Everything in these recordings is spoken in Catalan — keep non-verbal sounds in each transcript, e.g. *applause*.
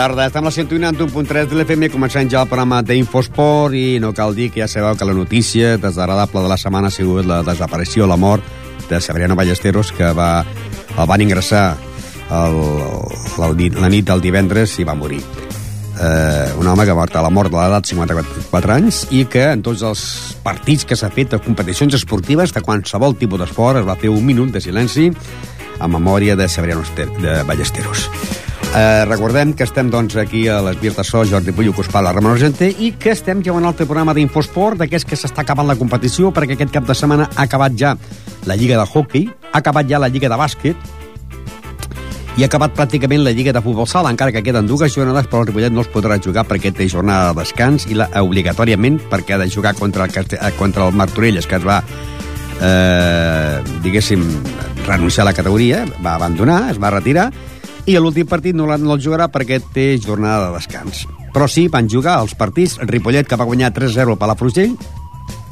tarda. Estem a la 101.3 de l'FM, començant ja el programa d'Infosport i no cal dir que ja sabeu que la notícia desagradable de la setmana ha sigut la desaparició, la mort de Severiano Ballesteros, que va, el van ingressar el, la, la nit del divendres i va morir. Eh, un home que va a la mort de l'edat de 54 anys i que en tots els partits que s'ha fet de competicions esportives de qualsevol tipus d'esport es va fer un minut de silenci a memòria de Severiano de Ballesteros. Eh, recordem que estem doncs, aquí a les Vies de So, Jordi Puyo, Cospal, la Ramon Argenter, i que estem llevant el programa d'Infosport, d'aquests que s'està acabant la competició, perquè aquest cap de setmana ha acabat ja la Lliga de Hockey, ha acabat ja la Lliga de Bàsquet, i ha acabat pràcticament la Lliga de Futbol Sala, encara que queden dues jornades, però el Ripollet no es podrà jugar perquè té jornada de descans i la, obligatòriament perquè ha de jugar contra el, eh, contra el Martorelles, que es va, eh, diguéssim, renunciar a la categoria, va abandonar, es va retirar, i l'últim partit no, el jugarà perquè té jornada de descans. Però sí, van jugar els partits, Ripollet, que va guanyar 3-0 per la Frugell,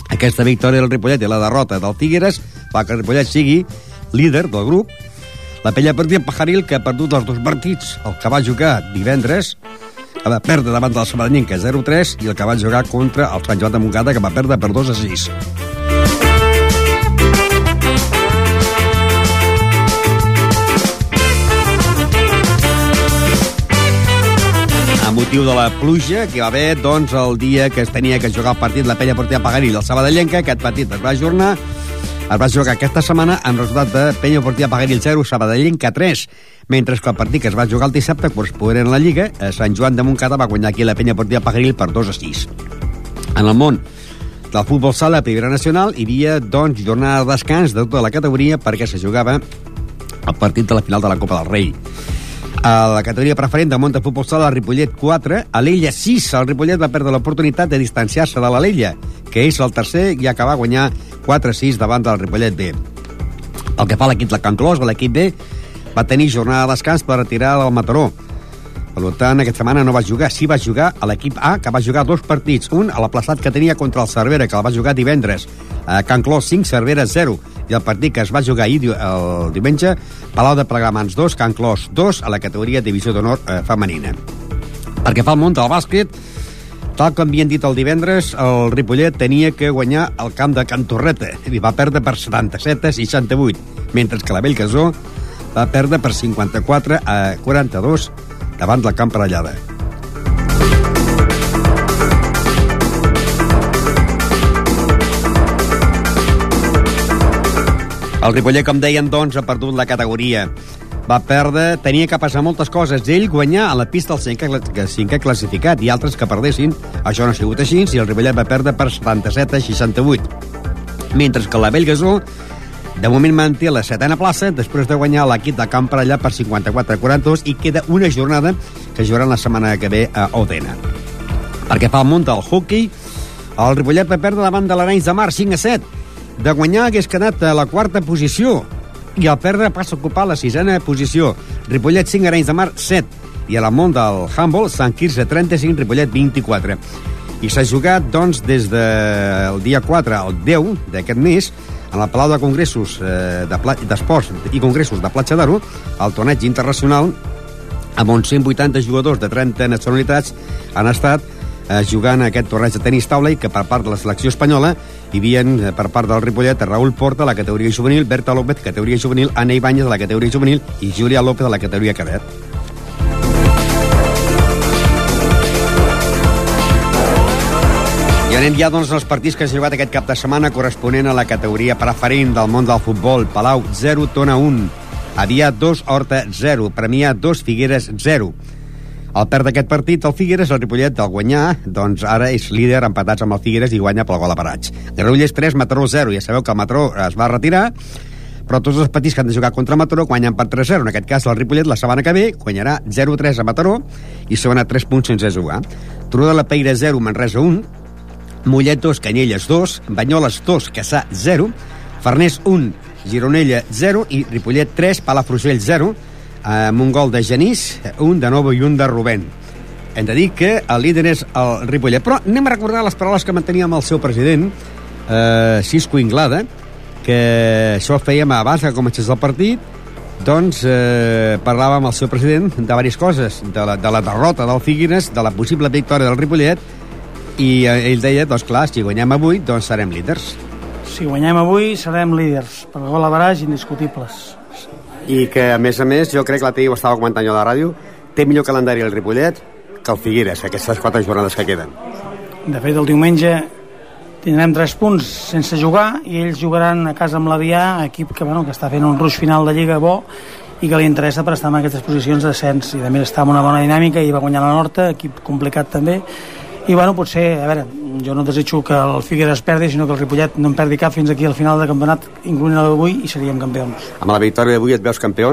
aquesta victòria del Ripollet i la derrota del Figueres fa que el Ripollet sigui líder del grup. La Pella Partida Pajaril, que ha perdut els dos partits, el que va jugar divendres, que va perdre davant del Sabadellenca 0-3 i el que va jugar contra el Sant Joan de Montcada, que va perdre per 2-6. Motiu de la pluja que va haver doncs, el dia que es tenia que jugar el partit la Pella Portilla Pagaril del Sabadellenca. Aquest partit es va ajornar es va jugar aquesta setmana amb resultat de Penya Portilla Pagaril 0, Sabadellenca 3, mentre que el partit que es va jugar el dissabte corresponent en la Lliga, a Sant Joan de Montcada va guanyar aquí la Penya Portilla Pagaril per 2 a 6. En el món del futbol sala a Primera Nacional hi havia doncs, jornada de descans de tota la categoria perquè se jugava el partit de la final de la Copa del Rei. A la categoria preferent de Monta Futbol Sala, el Ripollet 4, a l'Ella 6. El Ripollet va perdre l'oportunitat de distanciar-se de l'Alella, que és el tercer i acabar a guanyar 4-6 davant del Ripollet B. El que fa l'equip de Can Clos, l'equip B, va tenir jornada de descans per retirar del Mataró. Per tant, aquesta setmana no va jugar. Sí va jugar a l'equip A, que va jugar dos partits. Un a la plaçat que tenia contra el Cervera, que el va jugar divendres. A Can Clos 5, Cervera 0 i el partit que es va jugar ahir el diumenge, Palau de Plegamans 2, Can Clos 2, a la categoria Divisió d'Honor eh, femenina. Perquè fa el món del bàsquet, tal com havien dit el divendres, el Ripollet tenia que guanyar el camp de Can Torreta i va perdre per 77 a 68, mentre que la Bellcasó va perdre per 54 a 42 davant del camp Parellada. El Ripollet, com deien, doncs, ha perdut la categoria. Va perdre, tenia que passar moltes coses. Ell guanyar a la pista el cinquè, cinquè classificat i altres que perdessin. Això no ha sigut així, si el Ripollet va perdre per 77 a 68. Mentre que la Bellgasó de moment manté la setena plaça després de guanyar l'equip de Camp per allà per 54 a 42 i queda una jornada que jugaran la setmana que ve a Odena. Perquè fa el munt del hockey, el Ripollet va perdre davant de l'Arenys de Mar 5 a 7 de guanyar hagués quedat a la quarta posició i al perdre passa a ocupar la sisena posició. Ripollet 5, Arenys de Mar 7 i a la món del handball, Sant Quirze 35, Ripollet 24. I s'ha jugat, doncs, des del dia 4 al 10 d'aquest mes en el Palau de Congressos eh, d'Esports de i Congressos de Platja d'Aro, el torneig internacional amb uns 180 jugadors de 30 nacionalitats han estat eh, jugant aquest torneig de tenis taula i que per part de la selecció espanyola hi havia eh, per part del Ripollet Raúl Porta de la categoria juvenil, Berta López, categoria juvenil, Anna Ibáñez de la categoria juvenil i Júlia López de la categoria cadet. I anem ja doncs, als partits que s'ha jugat aquest cap de setmana corresponent a la categoria preferent del món del futbol. Palau 0, Tona 1. Aviat 2, Horta 0. Premià 2, Figueres 0. Al perdre aquest partit, el Figueres, el Ripollet, del guanyar, doncs ara és líder empatats amb el Figueres i guanya pel gol a parats. Granollers 3, Mataró 0. Ja sabeu que el Mataró es va retirar, però tots els partits que han de jugar contra Mataró guanyen per 3-0. En aquest cas, el Ripollet, la setmana que ve, guanyarà 0-3 a Mataró i se van a 3 punts sense jugar. Turó de la Peira 0, Manresa 1, Mollet 2, Canyelles 2, Banyoles 2, Caçà 0, Farners 1, Gironella 0 i Ripollet 3, Palafrugell 0, amb un gol de Genís, un de Novo i un de Rubén. Hem de dir que el líder és el Ripollet. Però anem a recordar les paraules que mantenia amb el seu president, eh, Cisco Inglada, que això fèiem abans que comencés el partit, doncs eh, parlava amb el seu president de diverses coses, de la, de la derrota del Figueres, de la possible victòria del Ripollet, i eh, ell deia, doncs clar, si guanyem avui, doncs serem líders. Si guanyem avui, serem líders, per gol a baraj indiscutibles. I que, a més a més, jo crec que l'altre dia ho estava comentant jo a la ràdio, té millor calendari el Ripollet que el Figueres, aquestes quatre jornades que queden. De fet, el diumenge tindrem tres punts sense jugar i ells jugaran a casa amb l'Avià, equip que, bueno, que està fent un ruix final de Lliga bo i que li interessa per estar en aquestes posicions d'ascens i a més està en una bona dinàmica i va guanyar la Norta, equip complicat també i bueno, potser, a veure, jo no desitjo que el Figueres perdi, sinó que el Ripollet no en perdi cap fins aquí al final del campionat, incloent l'avui, i seríem campions. Amb la victòria d'avui et veus campió?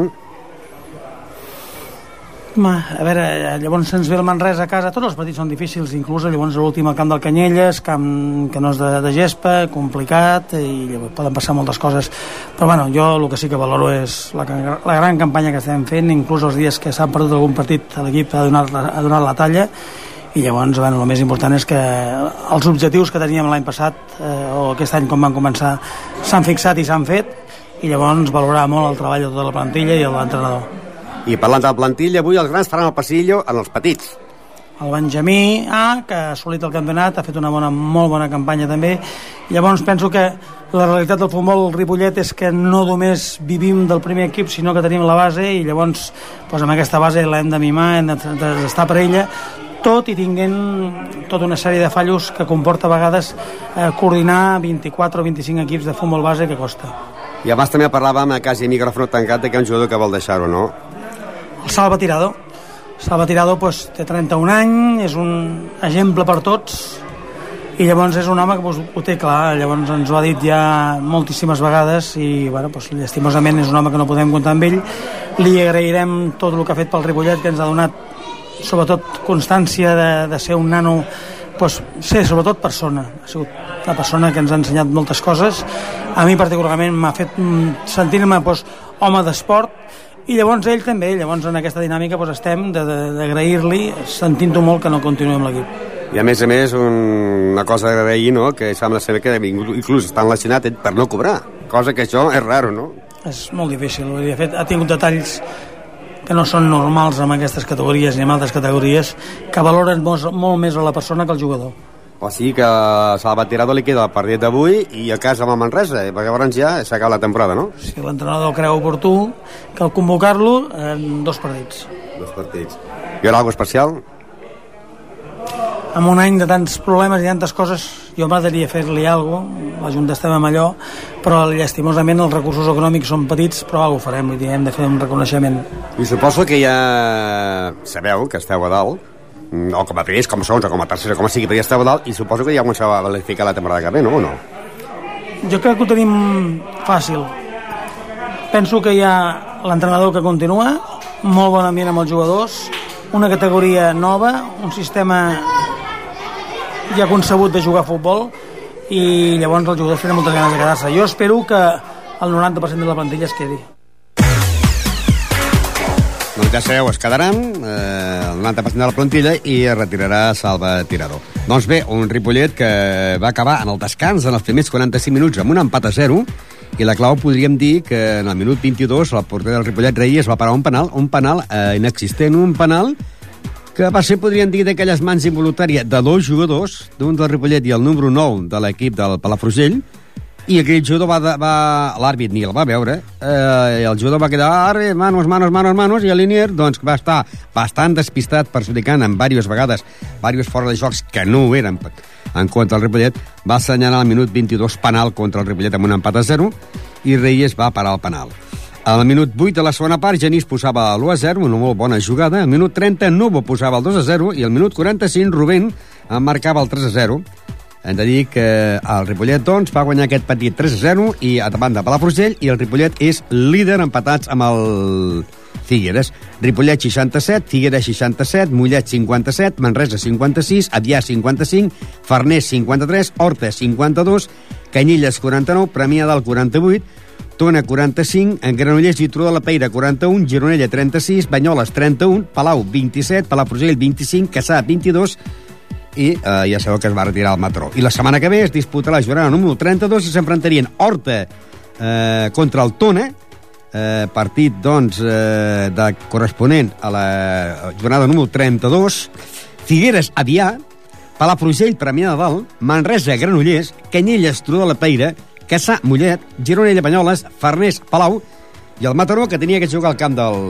Ma, a veure, llavors se'ns ve el Manresa a casa, tots els petits són difícils, inclús llavors l'últim al camp del Canyelles, camp que no és de, de gespa, complicat, i llavors poden passar moltes coses. Però bueno, jo el que sí que valoro és la, la gran campanya que estem fent, inclús els dies que s'han perdut algun partit l'equip ha, donat, ha donat la talla, i llavors bueno, el més important és que els objectius que teníem l'any passat eh, o aquest any com van començar s'han fixat i s'han fet i llavors valorar molt el treball de tota la plantilla i de l'entrenador. I parlant de la plantilla, avui els grans faran el passillo en els petits. El Benjamí A, que ha assolit el campionat, ha fet una bona, molt bona campanya també. Llavors penso que la realitat del futbol Ripollet és que no només vivim del primer equip, sinó que tenim la base i llavors doncs, amb aquesta base l'hem de mimar, hem d'estar per ella, tot i tinguent tota una sèrie de fallos que comporta a vegades eh, coordinar 24 o 25 equips de futbol base que costa. I abans també parlàvem a quasi micròfon tancat de que un jugador que vol deixar-ho, no? el Salva Tirado. Salva Tirado pues, té 31 anys, és un exemple per tots i llavors és un home que pues, ho té clar, llavors ens ho ha dit ja moltíssimes vegades i bueno, pues, llastimosament és un home que no podem comptar amb ell li agrairem tot el que ha fet pel Ripollet que ens ha donat sobretot constància de, de ser un nano pues, ser sobretot persona ha sigut una persona que ens ha ensenyat moltes coses a mi particularment m'ha fet mm, sentir-me pues, home d'esport i llavors ell també, llavors en aquesta dinàmica doncs estem d'agrair-li sentint-ho molt que no continuem l'equip. I a més a més, un, una cosa d'agrair, no?, que sembla ser que inclús està enlaixinat per no cobrar, cosa que això és raro, no? És molt difícil, vull dir, de fet, ha tingut detalls que no són normals en aquestes categories ni en altres categories, que valoren molt, molt més a la persona que al jugador. O sigui que a Salva Tirado li queda el partit d'avui i a casa amb el Manresa, perquè llavors ja s'acaba la temporada, no? Si l'entrenador creu oportú, cal convocar-lo en dos partits. Dos partits. I ara alguna especial? En un any de tants problemes i tantes coses, jo m'agradaria fer-li alguna cosa, la Junta estem amb allò, però llastimosament els recursos econòmics són petits, però ho farem, vull dir, hem de fer un reconeixement. I suposo que ja sabeu que esteu a dalt, o com a primers, com a segons, o com a tercers, o com a sigui, però ja estava dalt, i suposo que ja començava a verificar la temporada que ve, no? O no? Jo crec que ho tenim fàcil. Penso que hi ha l'entrenador que continua, molt bon ambient amb els jugadors, una categoria nova, un sistema ja concebut de jugar a futbol, i llavors els jugadors tenen moltes ganes de quedar-se. Jo espero que el 90% de la plantilla es quedi. Doncs ja sabeu, es quedaran eh, el 90% de la plantilla i es retirarà Salva Tirador. Doncs bé, un Ripollet que va acabar en el descans en els primers 45 minuts amb un empat a 0 i la clau podríem dir que en el minut 22 el porter del Ripollet Reyes va parar un penal, un penal eh, inexistent, un penal que va ser, podríem dir, d'aquelles mans involuntàries de dos jugadors, d'un del Ripollet i el número 9 de l'equip del Palafrugell, i aquell jugador va, va l'àrbit ni el va veure eh, i el jugador va quedar manos, manos, manos, manos i el Linier doncs, va estar bastant despistat perjudicant en diverses vegades diversos fora de jocs que no ho eren en contra del Ripollet va assenyalar al minut 22 penal contra el Ripollet amb un empat a 0 i Reyes va parar el penal al minut 8 de la segona part, Genís posava l'1 a 0, una molt bona jugada. Al minut 30, Nubo posava el 2 a 0 i al minut 45, Rubén marcava el 3 a 0 hem de dir que el Ripollet, doncs, va guanyar aquest petit 3-0 i a davant de Palafrugell i el Ripollet és líder empatats amb el Figueres. Ripollet 67, Figueres 67, Mollet 57, Manresa 56, Avià 55, Farners 53, Horta 52, Canyilles 49, Premià del 48, Tona 45, en Granollers i Turó de la Peira 41, Gironella 36, Banyoles 31, Palau 27, Palafrugell 25, Caçà 22, i eh, ja sabeu que es va retirar el Matró. I la setmana que ve es disputa la jornada número 32 i s'enfrontarien Horta eh, contra el Tona, eh, partit doncs, eh, de corresponent a la jornada número 32, Figueres, Avià, Palafrugell, Premià de Dalt, Manresa, Granollers, Canyelles, Turó de la Peira, Caçà, Mollet, Gironella, Banyoles, Farners, Palau, i el Mataró, que tenia que jugar al camp del...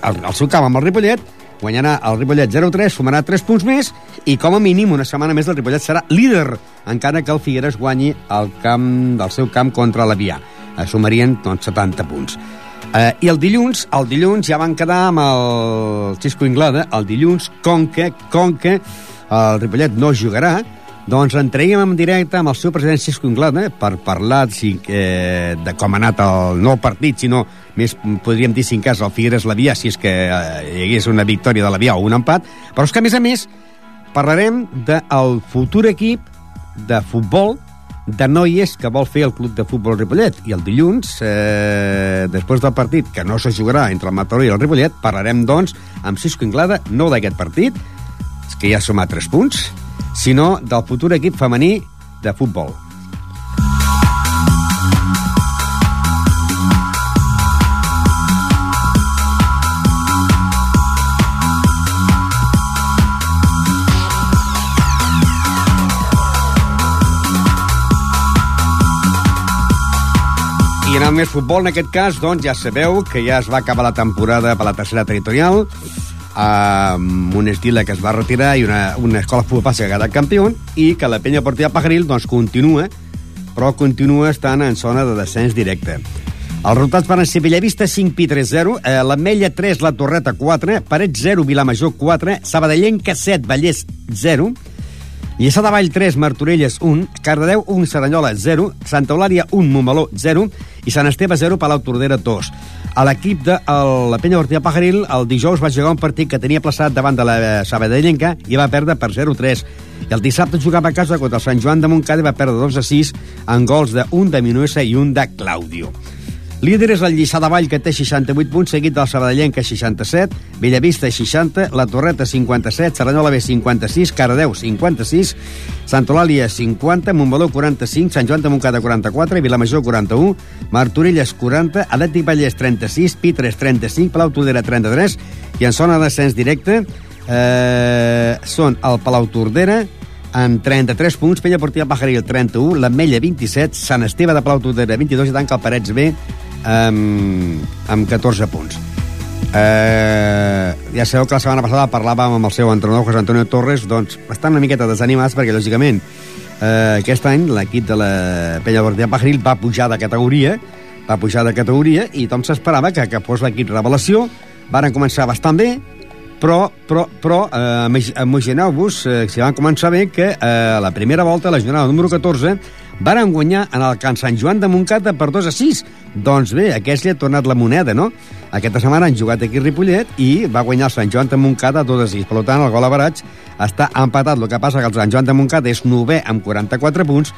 al, al seu camp amb el Ripollet, guanyarà el Ripollet 0-3, sumarà 3 punts més, i com a mínim una setmana més el Ripollet serà líder, encara que el Figueres guanyi el camp del seu camp contra l'Avià. Eh, sumarien doncs, 70 punts. Eh, I el dilluns, el dilluns ja van quedar amb el Xisco Inglada, el dilluns, com que, com que el Ripollet no jugarà, doncs entreguem en directe amb el seu president Xisco Inglada per parlar si, eh, de com ha anat el nou partit, sinó més podríem dir si en cas el Figueres l'Avià, si és que eh, hi hagués una victòria de l'Avià o un empat, però és que a més a més parlarem del futur equip de futbol de noies que vol fer el club de futbol Ripollet. I el dilluns, eh, després del partit, que no se jugarà entre el Mataró i el Ripollet, parlarem, doncs, amb Cisco Inglada, no d'aquest partit, que ja som a 3 punts, sinó del futur equip femení de futbol. I anant més futbol, en aquest cas, doncs ja sabeu que ja es va acabar la temporada per la tercera territorial, amb un estila que es va retirar i una, una escola futbol passa que ha quedat campió, i que la penya portiva Pajaril doncs, continua, però continua estant en zona de descens directe. Els resultats van ser Bellavista 5, Pi 3, 0, eh, l'Ametlla 3, la Torreta 4, Paret 0, Vilamajor 4, Sabadellenca 7, Vallès 0, Lliçà de Vall 3, Martorelles 1, Cardedeu 1, Saranyola 0, Santa Eulària 1, Montmeló 0 i Sant Esteve 0, Palau Tordera 2. A l'equip de el, la Penya Ortilla Pajaril el dijous va jugar un partit que tenia plaçat davant de la Sabadellenca i va perdre per 0-3. I el dissabte jugava a casa contra el Sant Joan de Montcada i va perdre 2-6 en gols de un de Minuesa i un de Claudio. Líder és el Lliçà de Vall, que té 68 punts, seguit del Sabadellenca, 67, Bellavista, 60, La Torreta, 57, Serranyola B, 56, Cardeu, 56, Sant Eulàlia, 50, Montmeló, 45, Sant Joan de Montcada, 44, Vilamajor, 41, Martorelles, 40, Atlètic Vallès, 36, Pitres, 35, Palau Tordera, 33, i en zona d'ascens directe eh, són el Palau Tordera, amb 33 punts, Pella Portiva Pajaril 31, l'Ametlla 27, Sant Esteve de Palau Tordera 22 i tanca el Parets B amb, amb 14 punts. Eh, ja sabeu que la setmana passada parlàvem amb el seu entrenador, José Antonio Torres, doncs estan una miqueta desanimats perquè, lògicament, eh, aquest any l'equip de la Penya Bordia Pajaril va pujar de categoria, va pujar de categoria i tothom s'esperava que, que fos l'equip revelació. Varen començar bastant bé, però, però, però eh, imagineu-vos, eh, si van començar bé, que eh, la primera volta, la jornada número 14, varen guanyar en el Can Sant Joan de Montcata per 2 a 6. Doncs bé, aquest li ha tornat la moneda, no? Aquesta setmana han jugat aquí Ripollet i va guanyar el Sant Joan de Montcata 2 a 6. Per tant, el gol a baratge està empatat. El que passa que el Sant Joan de Montcata és 9 amb 44 punts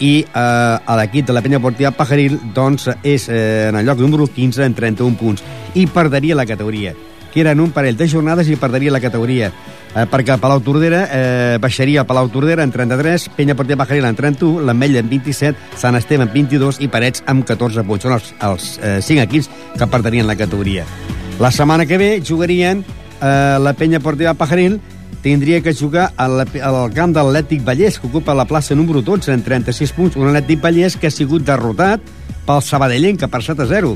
i eh, l'equip de la penya portiva Pajaril doncs, és eh, en el lloc número 15 en 31 punts i perderia la categoria que eren un parell de jornades i perderia la categoria eh, perquè Palau Tordera eh, baixaria Palau Tordera en 33, Penya Portia Bajaril en 31, l'Ametlla en 27, Sant Esteve en 22 i Parets amb 14 punts. Són els, els eh, 5 equips que perderien la categoria. La setmana que ve jugarien eh, la Penya Portiva Pajaril tindria que jugar al, al camp de l'Atlètic Vallès, que ocupa la plaça número 12 en 36 punts. Un Atlètic Vallès que ha sigut derrotat pel Sabadellenca per 7 a 0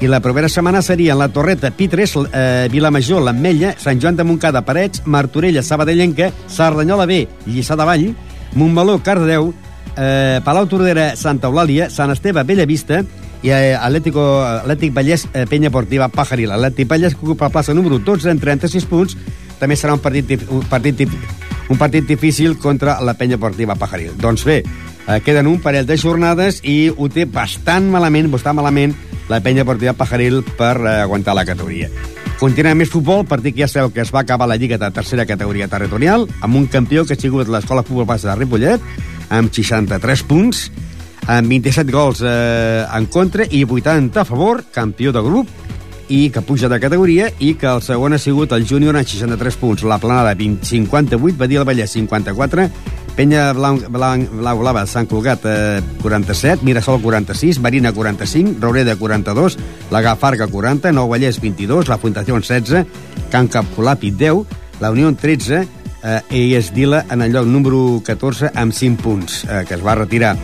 i la propera setmana serien la Torreta, Pitres, eh, Vilamajor, l'Ametlla, Sant Joan de Montcada, Parets, Martorella, Sabadellenca, Sardanyola B, Lliçà de Vall, Montmeló, Cardedeu, eh, Palau Tordera, Santa Eulàlia, Sant Esteve, Bellavista i eh, Atlético, Atlètic Vallès, eh, Penya Portiva, Pajaril. Atlètic Vallès que ocupa la plaça número 12 en 36 punts. També serà un partit, un partit, un partit difícil contra la Penya Portiva Pajaril. Doncs bé, eh, queden un parell de jornades i ho té bastant malament, bastant malament, la penya portiva Pajaril per eh, aguantar la categoria. Continuem més futbol, partit que ja sabeu que es va acabar la Lliga de tercera categoria territorial, amb un campió que ha sigut l'Escola Futbol Base de Ripollet, amb 63 punts, amb 27 gols eh, en contra i 80 a favor, campió de grup, i que puja de categoria, i que el segon ha sigut el júnior amb 63 punts. La planada 20, 58, Badia del Vallès 54, Penya Blanc, Blanc, Blau Blava, Sant Cugat, eh, 47, Mirasol 46, Marina 45, Roureda 42, la Gafarga 40, Nou Vallès 22, la Fundació 16, Can Capolapi 10, la Unió 13, eh, i es Dila en el lloc número 14 amb 5 punts, eh, que es va retirar.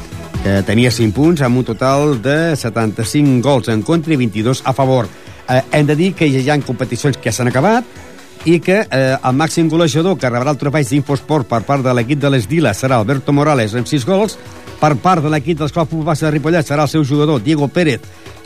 Eh, tenia 5 punts amb un total de 75 gols en contra i 22 a favor. Eh, hem de dir que hi ha competicions que s'han acabat, i que eh, el màxim golejador que rebrà el trofeig d'Infosport per part de l'equip de les Dila serà Alberto Morales amb 6 gols, per part de l'equip dels Club Futbol de Ripollet serà el seu jugador Diego Pérez,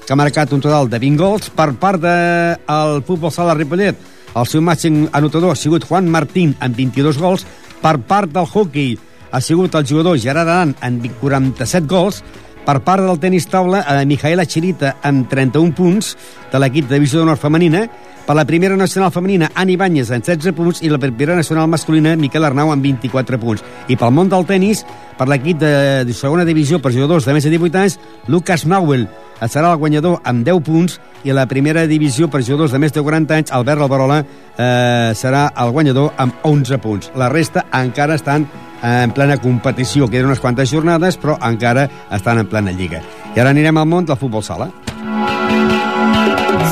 que ha marcat un total de 20 gols, per part del de, Futbol Sala Ripollet el seu màxim anotador ha sigut Juan Martín amb 22 gols, per part del hockey ha sigut el jugador Gerard Aran amb 47 gols, per part del tenis taula, eh, Mijaela Chirita amb 31 punts de l'equip de divisió d'honor femenina, per la primera nacional femenina, Ani Banyes, amb 16 punts, i la primera nacional masculina, Miquel Arnau, amb 24 punts. I pel món del tennis, per l'equip de, de segona divisió per jugadors de més de 18 anys, Lucas Mauel serà el guanyador amb 10 punts i la primera divisió per jugadors de més de 40 anys, Albert Alvarola, eh, serà el guanyador amb 11 punts. La resta encara estan en plena competició. Queden unes quantes jornades, però encara estan en plena lliga. I ara anirem al món del futbol sala.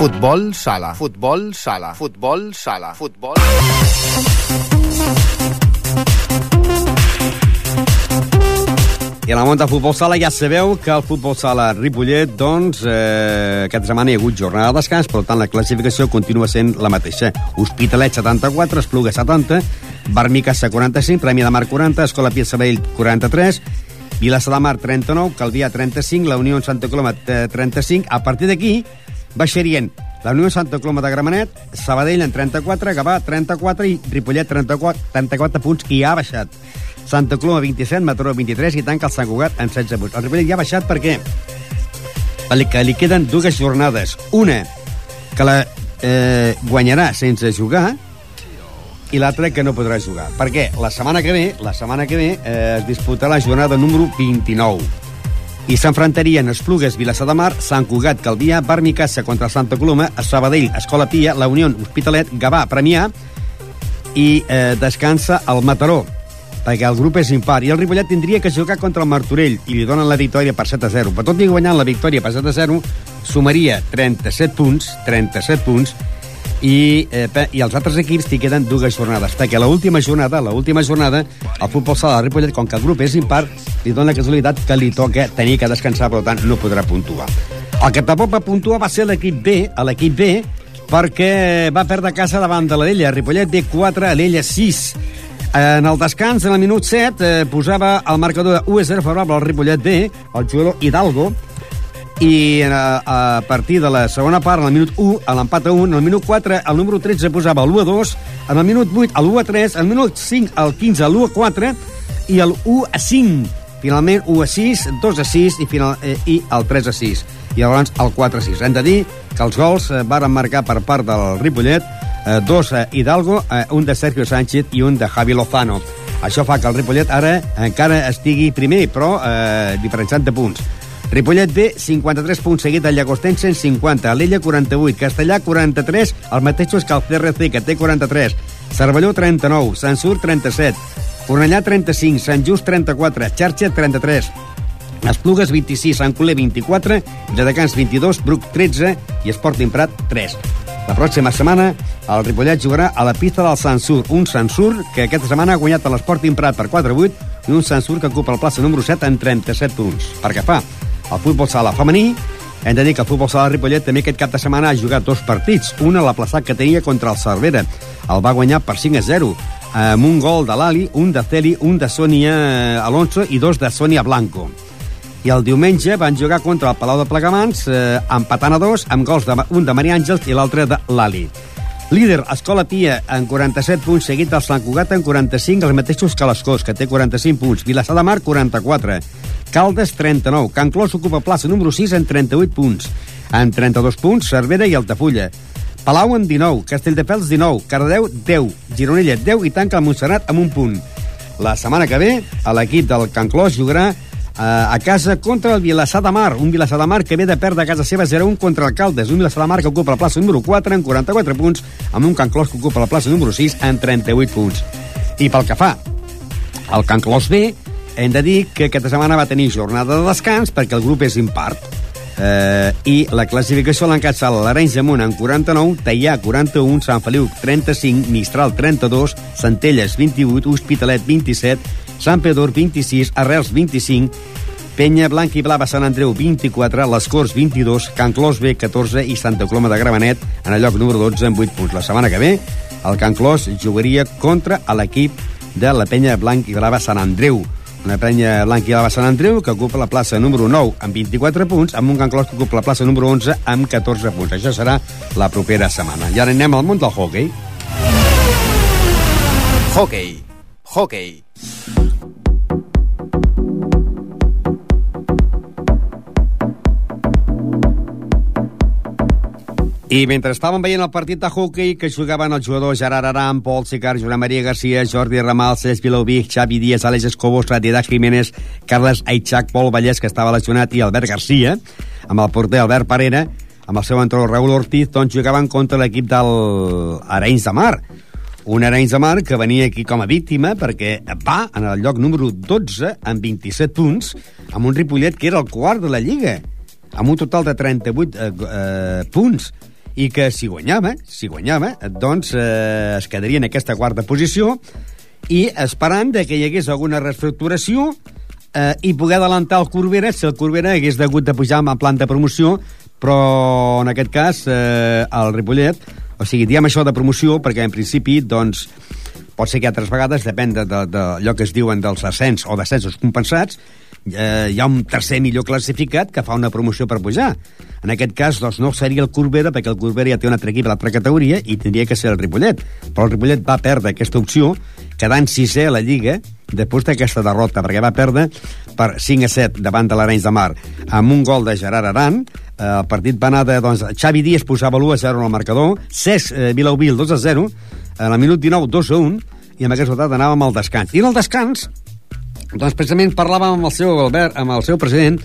Futbol sala. Futbol sala. Futbol sala. Futbol... I a la món del futbol sala ja sabeu que el futbol sala Ripollet, doncs, eh, aquesta setmana hi ha hagut jornada de descans, per tant la classificació continua sent la mateixa. Hospitalet 74, Espluga 70, Barmicassa 45, Premi de Mar 40, Escola Pia Sabell 43, Vilassa de Mar 39, Calvià 35, la Unió Santa Coloma 35. Eh, a partir d'aquí baixarien la Unió Santa Coloma de Gramenet, Sabadell en 34, Gavà 34 i Ripollet 34, 34 punts i ha baixat. Santa Coloma 27, Mataró 23 i tanca el Sant Cugat en 16 punts. El Ripollet ja ha baixat perquè que li queden dues jornades. Una, que la eh, guanyarà sense jugar i l'altra que no podrà jugar. Per què? La setmana que ve, la setmana que ve eh, es disputarà la jornada número 29 i s'enfrontarien Esplugues, Vilassar de Mar, Sant Cugat, Calvià, Barmicassa contra Santa Coloma, Sabadell, Escola Pia, La Unió, Hospitalet, Gavà, Premià i eh, descansa el Mataró perquè el grup és impar, i el Ripollet tindria que jugar contra el Martorell, i li donen la victòria per 7 a 0. Per tot i guanyant la victòria per 7 a 0, sumaria 37 punts, 37 punts, i, eh, i els altres equips t'hi queden dues jornades, perquè l'última jornada, l'última jornada, el futbol sala de Ripollet, com que el grup és impar, li dona la casualitat que li toca tenir que descansar, per tant, no podrà puntuar. El que tampoc va puntuar va ser l'equip B, a l'equip B, perquè va perdre casa davant de l'Ella. Ripollet B 4, l'Ella 6. En el descans, en el minut 7, eh, posava el marcador de 1-0 favorable al Ripollet B, el jugador Hidalgo, i a, eh, a partir de la segona part, en el minut 1, a l'empat a 1, en el minut 4, el número 13 posava l'1 a 2, en el minut 8, el 1 a 3, en el minut 5, el 15, l'1 a 4, i el 1 a 5. Finalment, 1 a 6, 2 a 6 i, final, eh, i el 3 a 6. I llavors el 4 a 6. Hem de dir que els gols eh, varen marcar per part del Ripollet eh, dos a Hidalgo, eh, un de Sergio Sánchez i un de Javi Lozano. Això fa que el Ripollet ara encara estigui primer, però eh, diferenciant de punts. Ripollet B, 53 punts seguit al Llagostense en 50, l'Ella 48, Castellà 43, el mateix que el CRC, que té 43, Cervelló 39, Sant Sur 37, Cornellà 35, Sant Just 34, Xarxa 33, Esplugues 26, Sant Coler 24, Lledecans 22, Bruc 13 i Esporting Prat 3. La pròxima setmana el Ripollet jugarà a la pista del Sansur, un Sansur que aquesta setmana ha guanyat a l'Esporting Prat per 4-8 i un Sansur que ocupa el plaça número 7 en 37 punts. Per què fa el futbol sala femení, hem de dir que el futbol sala Ripollet també aquest cap de setmana ha jugat dos partits. Un a la plaça que tenia contra el Cervera. El va guanyar per 5 a 0 amb un gol de l'Ali, un de Celi, un de Sonia Alonso i dos de Sonia Blanco. I el diumenge van jugar contra el Palau de Plegamans, eh, empatant a dos, amb gols de, un de Maria Àngels i l'altre de l'Ali. Líder, Escola Pia, en 47 punts, seguit del Sant Cugat en 45, els mateixos que l'Escós, que té 45 punts. Vilassar de Mar, 44. Caldes, 39. Can Clos ocupa plaça número 6 en 38 punts. En 32 punts, Cervera i Altafulla. Palau en 19, Castelldefels 19, Cardedeu 10, Gironella 10 i tanca el Montserrat amb un punt. La setmana que ve, l'equip del Can Clos jugarà a casa contra el Vilassar de Mar, un Vilassar de Mar que ve de perdre a casa seva 0-1 contra Alcaldes, un Vilassar de Mar que ocupa la plaça número 4 en 44 punts, amb un Can Clos que ocupa la plaça número 6 en 38 punts. I pel que fa El Can Clos B, hem de dir que aquesta setmana va tenir jornada de descans perquè el grup és impart. Eh, I la classificació l'ha encaixat l'Arenys de Munt amb 49, Teià 41, Sant Feliu 35, Mistral 32, Centelles 28, Hospitalet 27, Sant Pedor 26, Arrels 25, Penya Blanc i Blava Sant Andreu 24, Les Corts 22, Can Clos B 14 i Santa Coloma de Gramenet en el lloc número 12 amb 8 punts. La setmana que ve el Can Clos jugaria contra l'equip de la Penya Blanc i Blava Sant Andreu. Una penya blanca i Blava Sant Andreu que ocupa la plaça número 9 amb 24 punts, amb un Can Clos que ocupa la plaça número 11 amb 14 punts. Això serà la propera setmana. I ara anem al món del hockey. Hockey. Hockey. I mentre estàvem veient el partit de hockey que jugaven els jugadors Gerard Aram, Pol Sicar, Joan Maria Garcia, Jordi Ramal, Cesc Vilovic, Xavi Díaz, Àlex Escobos, Ratidat Jiménez, Carles Aichac, Pol Vallès, que estava lesionat, i Albert Garcia, amb el porter Albert Parera, amb el seu entrenador Raúl Ortiz, doncs jugaven contra l'equip del Arenys de Mar. Un Arenys de Mar que venia aquí com a víctima perquè va en el lloc número 12 amb 27 punts, amb un Ripollet que era el quart de la Lliga, amb un total de 38 eh, eh, punts. I que si guanyava, si guanyava, doncs eh, es quedaria en aquesta quarta posició i esperant de que hi hagués alguna reestructuració eh, i poder adelantar el Corbera si el Corbera hagués hagut de pujar en plan de promoció però en aquest cas eh, el Ripollet o sigui, diem això de promoció perquè en principi doncs pot ser que altres vegades, depèn de, de, de allò que es diuen dels ascens o descensos compensats, eh, hi ha un tercer millor classificat que fa una promoció per pujar. En aquest cas, doncs, no seria el Corbera, perquè el Corbera ja té un altre equip a l'altra categoria i tindria que ser el Ripollet. Però el Ripollet va perdre aquesta opció, quedant sisè a la Lliga, després d'aquesta derrota, perquè va perdre per 5 a 7 davant de l'Arenys de Mar, amb un gol de Gerard Aran. Eh, el partit va anar de... Doncs, Xavi Díaz posava l'1 a 0 en el marcador, Cesc eh, Vilauvil 2 a 0, en el minut 19 2 a 1, i amb aquest resultat anàvem al descans. I en el descans, doncs precisament parlàvem amb el seu, Albert, amb el seu president,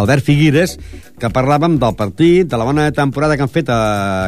Albert Figueres, que parlàvem del partit, de la bona temporada que han fet a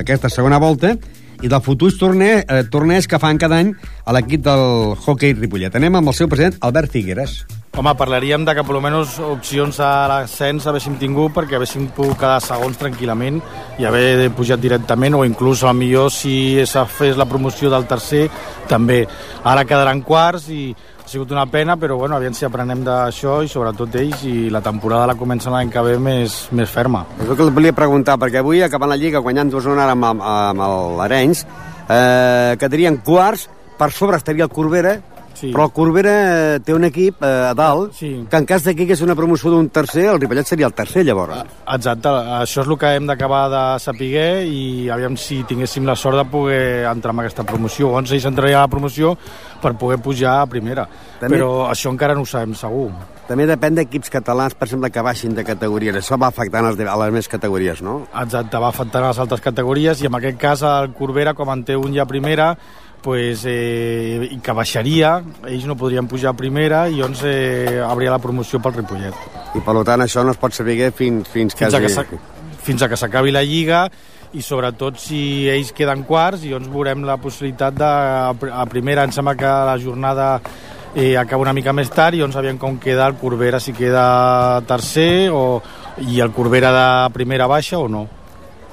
aquesta segona volta i del futurs torner, eh, torners que fan cada any a l'equip del hockey Ripollet. Anem amb el seu president, Albert Figueres. Home, parlaríem de que per almenys opcions a l'ascens haguéssim tingut perquè haguéssim pogut quedar segons tranquil·lament i haver pujat directament o inclús a millor si s'ha fes la promoció del tercer també. Ara quedaran quarts i ha sigut una pena, però bueno, aviam si aprenem d'això i sobretot ells i la temporada la comença l'any que ve més, més ferma. És el que et volia preguntar, perquè avui acabant la Lliga guanyant 2-1 ara amb, amb, l'Arenys, eh, quedarien quarts, per sobre estaria el Corbera, Sí. però el Corbera té un equip eh, a dalt Sí. que en cas de que hi hagués una promoció d'un tercer, el Ripollet seria el tercer, llavors. Exacte, això és el que hem d'acabar de saber i aviam si tinguéssim la sort de poder entrar en aquesta promoció. Llavors ells entrarien a la promoció per poder pujar a primera. També- Però això encara no ho sabem segur. També depèn d'equips catalans, per exemple, que baixin de categories. Això va afectant els a les més categories, no? Exacte, va afectant a les altres categories i en aquest cas el Corbera, com en té un ja primera, pues, eh, i que baixaria, ells no podrien pujar a primera i llavors eh, hauria la promoció pel Ripollet. I per tant això no es pot saber fins, fins que Fins a que hagi- s'ac- fins a que s'acabi la Lliga i sobretot si ells queden quarts i llavors veurem la possibilitat de a primera. Em sembla que la jornada eh, acaba una mica més tard i llavors aviam com queda el Corbera si queda tercer o, i el Corbera de primera baixa o no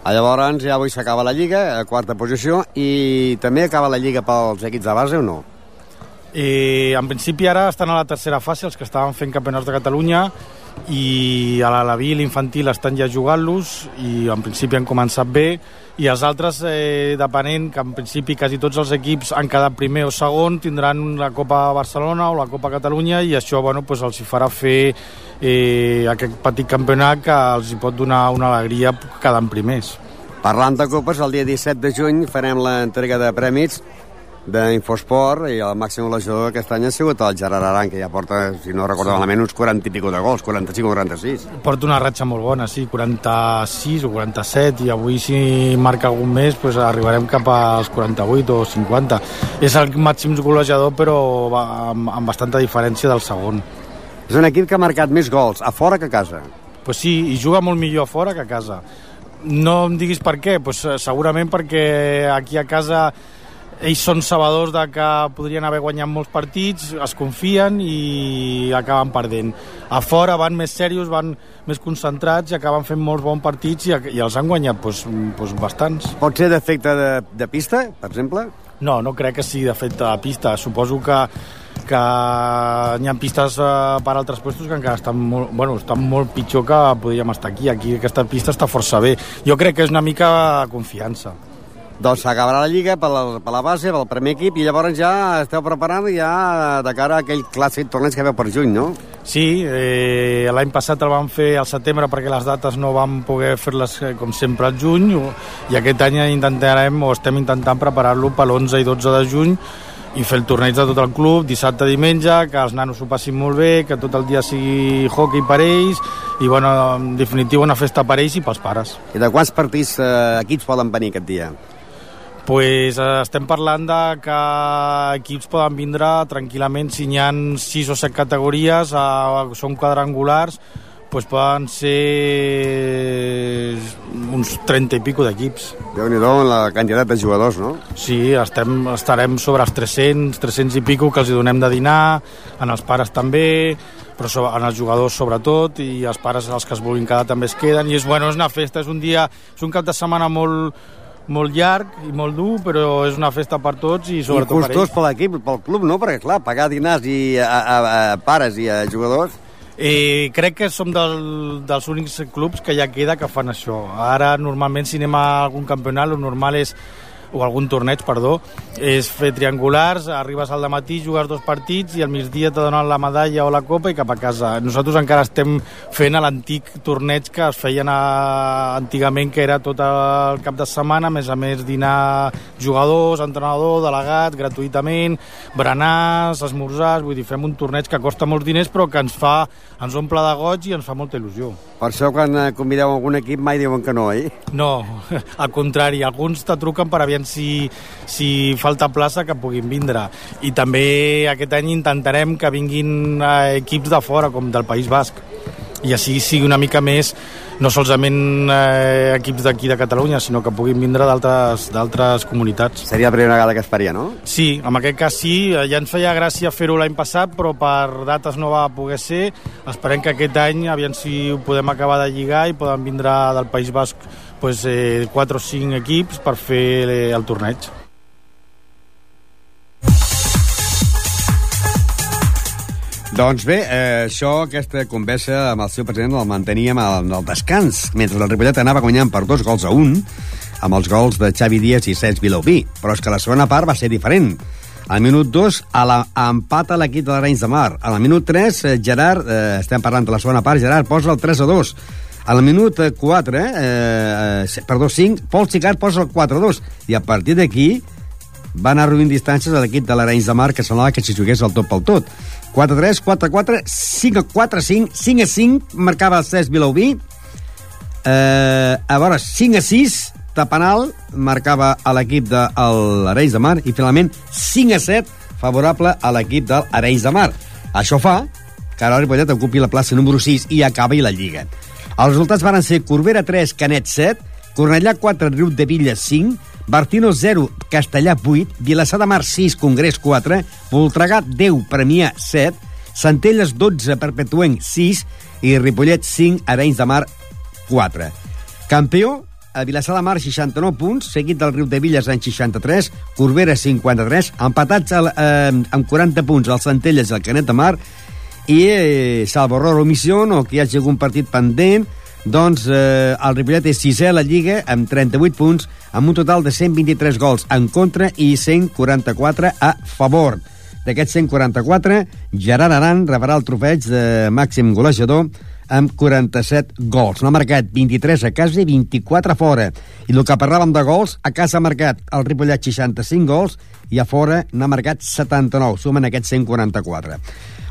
Llavors ja avui s'acaba la Lliga, a quarta posició, i també acaba la Lliga pels equips de base o no? Eh, en principi ara estan a la tercera fase els que estaven fent campionats de Catalunya i a l'Alaví i l'infantil estan ja jugant-los i en principi han començat bé i els altres, eh, depenent que en principi quasi tots els equips han quedat primer o segon, tindran la Copa Barcelona o la Copa Catalunya i això bueno, pues els hi farà fer eh, aquest petit campionat que els hi pot donar una alegria quedant primers. Parlant de copes, el dia 17 de juny farem l'entrega de prèmits d'Infosport i el màxim golejador aquest any ha sigut el Gerard Aran, que ja porta, si no recordo malament, uns 40 i pico de gols, 45 o 46. Porta una ratxa molt bona, sí, 46 o 47, i avui si marca algun més pues arribarem cap als 48 o 50. És el màxim golejador, però va, amb, amb bastanta diferència del segon. És un equip que ha marcat més gols a fora que a casa. Pues sí, i juga molt millor a fora que a casa. No em diguis per què, pues, segurament perquè aquí a casa ells són sabedors de que podrien haver guanyat molts partits, es confien i acaben perdent. A fora van més serios, van més concentrats i acaben fent molts bons partits i, i els han guanyat pues, pues, bastants. Pot ser d'efecte de, de pista, per exemple? No, no crec que sigui d'efecte de pista. Suposo que que hi ha pistes eh, per altres puestos que encara estan molt, bueno, estan molt pitjor que podríem estar aquí. Aquí aquesta pista està força bé. Jo crec que és una mica confiança. Doncs s'acabarà la Lliga per la, per la base, pel primer equip, i llavors ja esteu preparant ja de cara a aquell clàssic torneig que veu per juny, no? Sí, eh, l'any passat el vam fer al setembre perquè les dates no vam poder fer-les eh, com sempre al juny i aquest any intentarem o estem intentant preparar-lo per l'11 i 12 de juny i fer el torneig de tot el club, dissabte, diumenge, que els nanos s'ho passin molt bé, que tot el dia sigui hockey per ells, i bueno, en definitiva una festa per ells i pels pares. I de quants partits eh, equips poden venir aquest dia? Pues, eh, estem parlant de que equips poden vindre tranquil·lament si n'hi ha 6 o 7 categories, eh, són quadrangulars, pues poden ser uns 30 i pico d'equips. déu nhi la quantitat de jugadors, no? Sí, estem, estarem sobre els 300, 300 i pico que els hi donem de dinar, en els pares també, però so, en els jugadors sobretot, i els pares els que es vulguin quedar també es queden, i és, bueno, és una festa, és un dia, és un cap de setmana molt, molt llarg i molt dur, però és una festa per tots i sobretot I costós per l'equip, pel club, no? Perquè, clar, pagar dinars i a, a, a pares i a jugadors Eh, crec que som del, dels únics clubs que ja queda que fan això. Ara, normalment, si anem a algun campionat, el normal és o algun torneig, perdó, és fer triangulars, arribes al matí, jugues dos partits i al migdia te donen la medalla o la copa i cap a casa. Nosaltres encara estem fent l'antic torneig que es feien a... antigament, que era tot el cap de setmana, a més a més dinar jugadors, entrenador, delegat, gratuïtament, berenars, esmorzars, vull dir, fem un torneig que costa molts diners però que ens fa, ens omple de goig i ens fa molta il·lusió. Per això quan eh, convideu algun equip mai diuen que no, eh? No, *laughs* al contrari, alguns te truquen per aviam si, si falta plaça que puguin vindre. I també aquest any intentarem que vinguin eh, equips de fora, com del País Basc, i així sigui una mica més no solament eh, equips d'aquí de Catalunya, sinó que puguin vindre d'altres comunitats. Seria la primera vegada que es faria, no? Sí, en aquest cas sí, ja ens feia gràcia fer-ho l'any passat, però per dates no va poder ser. Esperem que aquest any, aviam si ho podem acabar de lligar i poden vindre del País Basc pues, eh, 4 o 5 equips per fer eh, el torneig. Doncs bé, eh, això, aquesta conversa amb el seu president el manteníem al, al descans, mentre el Ripollet anava guanyant per dos gols a un, amb els gols de Xavi Díaz i Cesc Vilauví. Però és que la segona part va ser diferent. Al minut 2, a la, empata l'equip de l'Arenys de Mar. Al minut 3, eh, Gerard, eh, estem parlant de la segona part, Gerard posa el 3 a 2. Al minut 4, eh, eh, perdó, 5, Pol Xicart posa el 4 a 2. I a partir d'aquí va anar reduint distàncies a l'equip de l'Arenys de Mar, que semblava que si jugués el tot pel tot. 4-3, 4-4, 5-4, 5, 5 5, marcava el Cesc Vilauví. Eh, a veure, 5 6, de penal, marcava a l'equip de l'Arenys de Mar, i finalment 5 7, favorable a l'equip de l'Arenys de Mar. Això fa que ara Ripollet ocupi la plaça número 6 i acabi la Lliga. Els resultats van ser Corbera 3, Canet 7, Cornellà 4, Riu de Villa 5, Bartino 0, Castellà 8, Vilassar de Mar 6, Congrés 4, Voltregà 10, Premià 7, Centelles 12, Perpetuenc 6 i Ripollet 5, Arenys de Mar 4. Campió, a Vilassar de Mar 69 punts, seguit del Riu de Villes en 63, Corbera 53, empatats al, eh, amb 40 punts el Centelles i el Canet de Mar, i eh, salvo error o omissió, o que hi hagi algun partit pendent, doncs eh, el Ripollet és sisè a la Lliga amb 38 punts, amb un total de 123 gols en contra i 144 a favor. D'aquests 144, Gerard Aran rebrà el trofeig de màxim golejador amb 47 gols. N'ha marcat 23 a casa i 24 a fora. I el que parlàvem de gols, a casa ha marcat el Ripollet 65 gols i a fora n'ha marcat 79. Sumen aquests 144.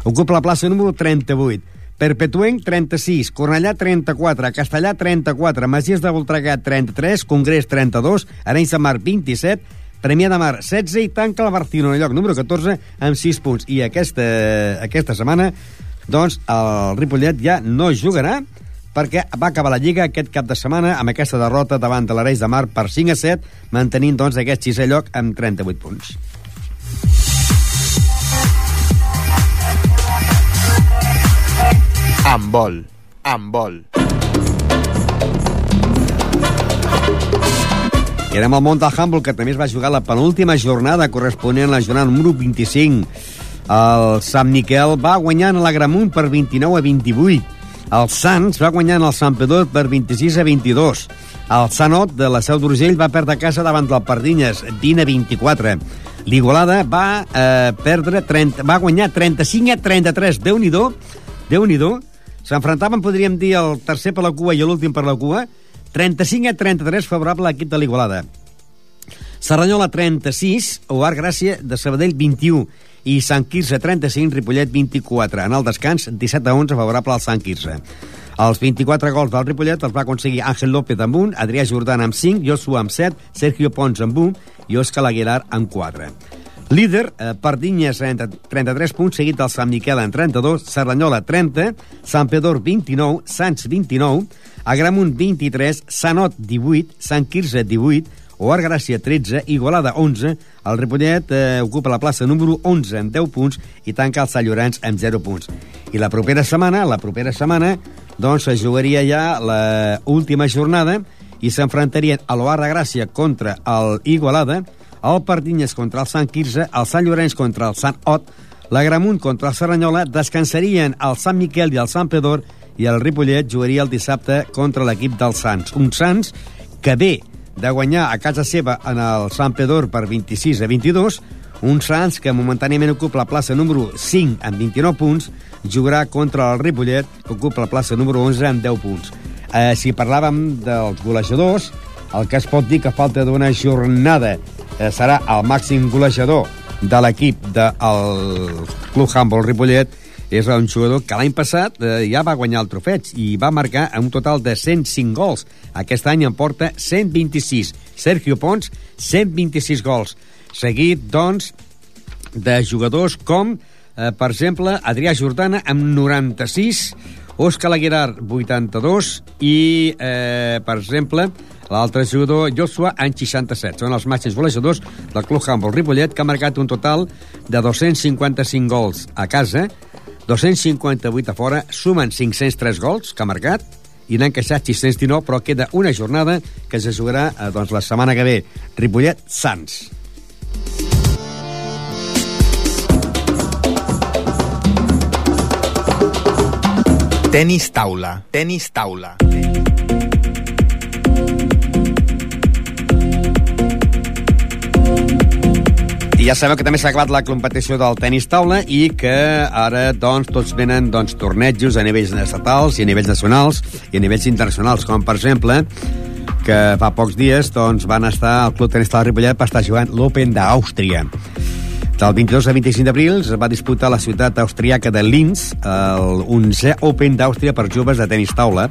Ocupa la plaça número 38. Perpetuenc, 36, Cornellà, 34, Castellà, 34, Masies de Voltregà, 33, Congrés, 32, Arenys de Mar, 27, Premià de Mar, 16 i tanca en el lloc número 14 amb 6 punts. I aquesta, aquesta setmana, doncs, el Ripollet ja no jugarà perquè va acabar la Lliga aquest cap de setmana amb aquesta derrota davant de l'Areis de Mar per 5 a 7, mantenint doncs aquest sisè lloc amb 38 punts. Amb vol. Amb vol. I anem al món del handball, que també es va jugar la penúltima jornada corresponent a la jornada número 25. El Sant Miquel va guanyant a la Gramunt per 29 a 28. El Sants va guanyant el Sant Pedor per 26 a 22. El Sanot de la Seu d'Urgell va perdre casa davant del Pardinyes, 20 a 24. L'Igualada va eh, perdre 30, va guanyar 35 a 33. Déu-n'hi-do, déu nhi déu S'enfrontaven, podríem dir, el tercer per la cua i l'últim per la cua. 35 a 33 favorable a l'equip de l'Igualada. Serranyola 36, Oar Gràcia de Sabadell 21 i Sant Quirze 35, Ripollet 24. En el descans, 17 a 11 favorable al Sant Quirze. Els 24 gols del Ripollet els va aconseguir Àngel López amb 1, Adrià Jordan amb 5, Joshua amb 7, Sergio Pons amb 1 i Òscar Aguilar amb 4. Líder, eh, Pardinyes 30, 33 punts, seguit del Sant Miquel en 32, Cerdanyola 30, Sant Pedor 29, Sants 29, Agramunt 23, Sanot 18, Sant Quirze 18, Oar Gràcia 13, Igualada 11, el Ripollet eh, ocupa la plaça número 11 amb 10 punts i tanca el Sant Llorenç amb 0 punts. I la propera setmana, la propera setmana, doncs es jugaria ja la última jornada i s'enfrontarien a l'Oar de Gràcia contra el Igualada, el Pardinyes contra el Sant Quirze, el Sant Llorenç contra el Sant Ot, la Gramunt contra el Serranyola, descansarien el Sant Miquel i el Sant Pedor i el Ripollet jugaria el dissabte contra l'equip dels Sants. Un Sants que ve de guanyar a casa seva en el Sant Pedor per 26 a 22, un Sants que momentàniament ocupa la plaça número 5 amb 29 punts, jugarà contra el Ripollet, que ocupa la plaça número 11 amb 10 punts. Eh, si parlàvem dels golejadors, el que es pot dir que falta d'una jornada serà el màxim golejador de l'equip del Club Humboldt Ripollet és un jugador que l'any passat eh, ja va guanyar el trofeig i va marcar un total de 105 gols. Aquest any en porta 126. Sergio Pons, 126 gols. Seguit, doncs, de jugadors com, eh, per exemple, Adrià Jordana amb 96, Òscar Aguilar, 82, i, eh, per exemple, l'altre jugador, Joshua, en 67. Són els màxims golejadors del Club Humboldt Ripollet, que ha marcat un total de 255 gols a casa, 258 a fora, sumen 503 gols que ha marcat i n'han queixat 619, però queda una jornada que se jugarà eh, doncs, la setmana que ve. Ripollet-Sants. Tenis taula. Tenis taula. I ja sabeu que també s'ha acabat la competició del tenis taula i que ara doncs, tots venen doncs, tornejos a nivells estatals i a nivells nacionals i a nivells internacionals, com per exemple que fa pocs dies doncs, van estar al Club Tenis Taula Ripollet per estar jugant l'Open d'Àustria. Del 22 a 25 d'abril es va disputar la ciutat austríaca de Linz el 11è Open d'Àustria per joves de tenis taula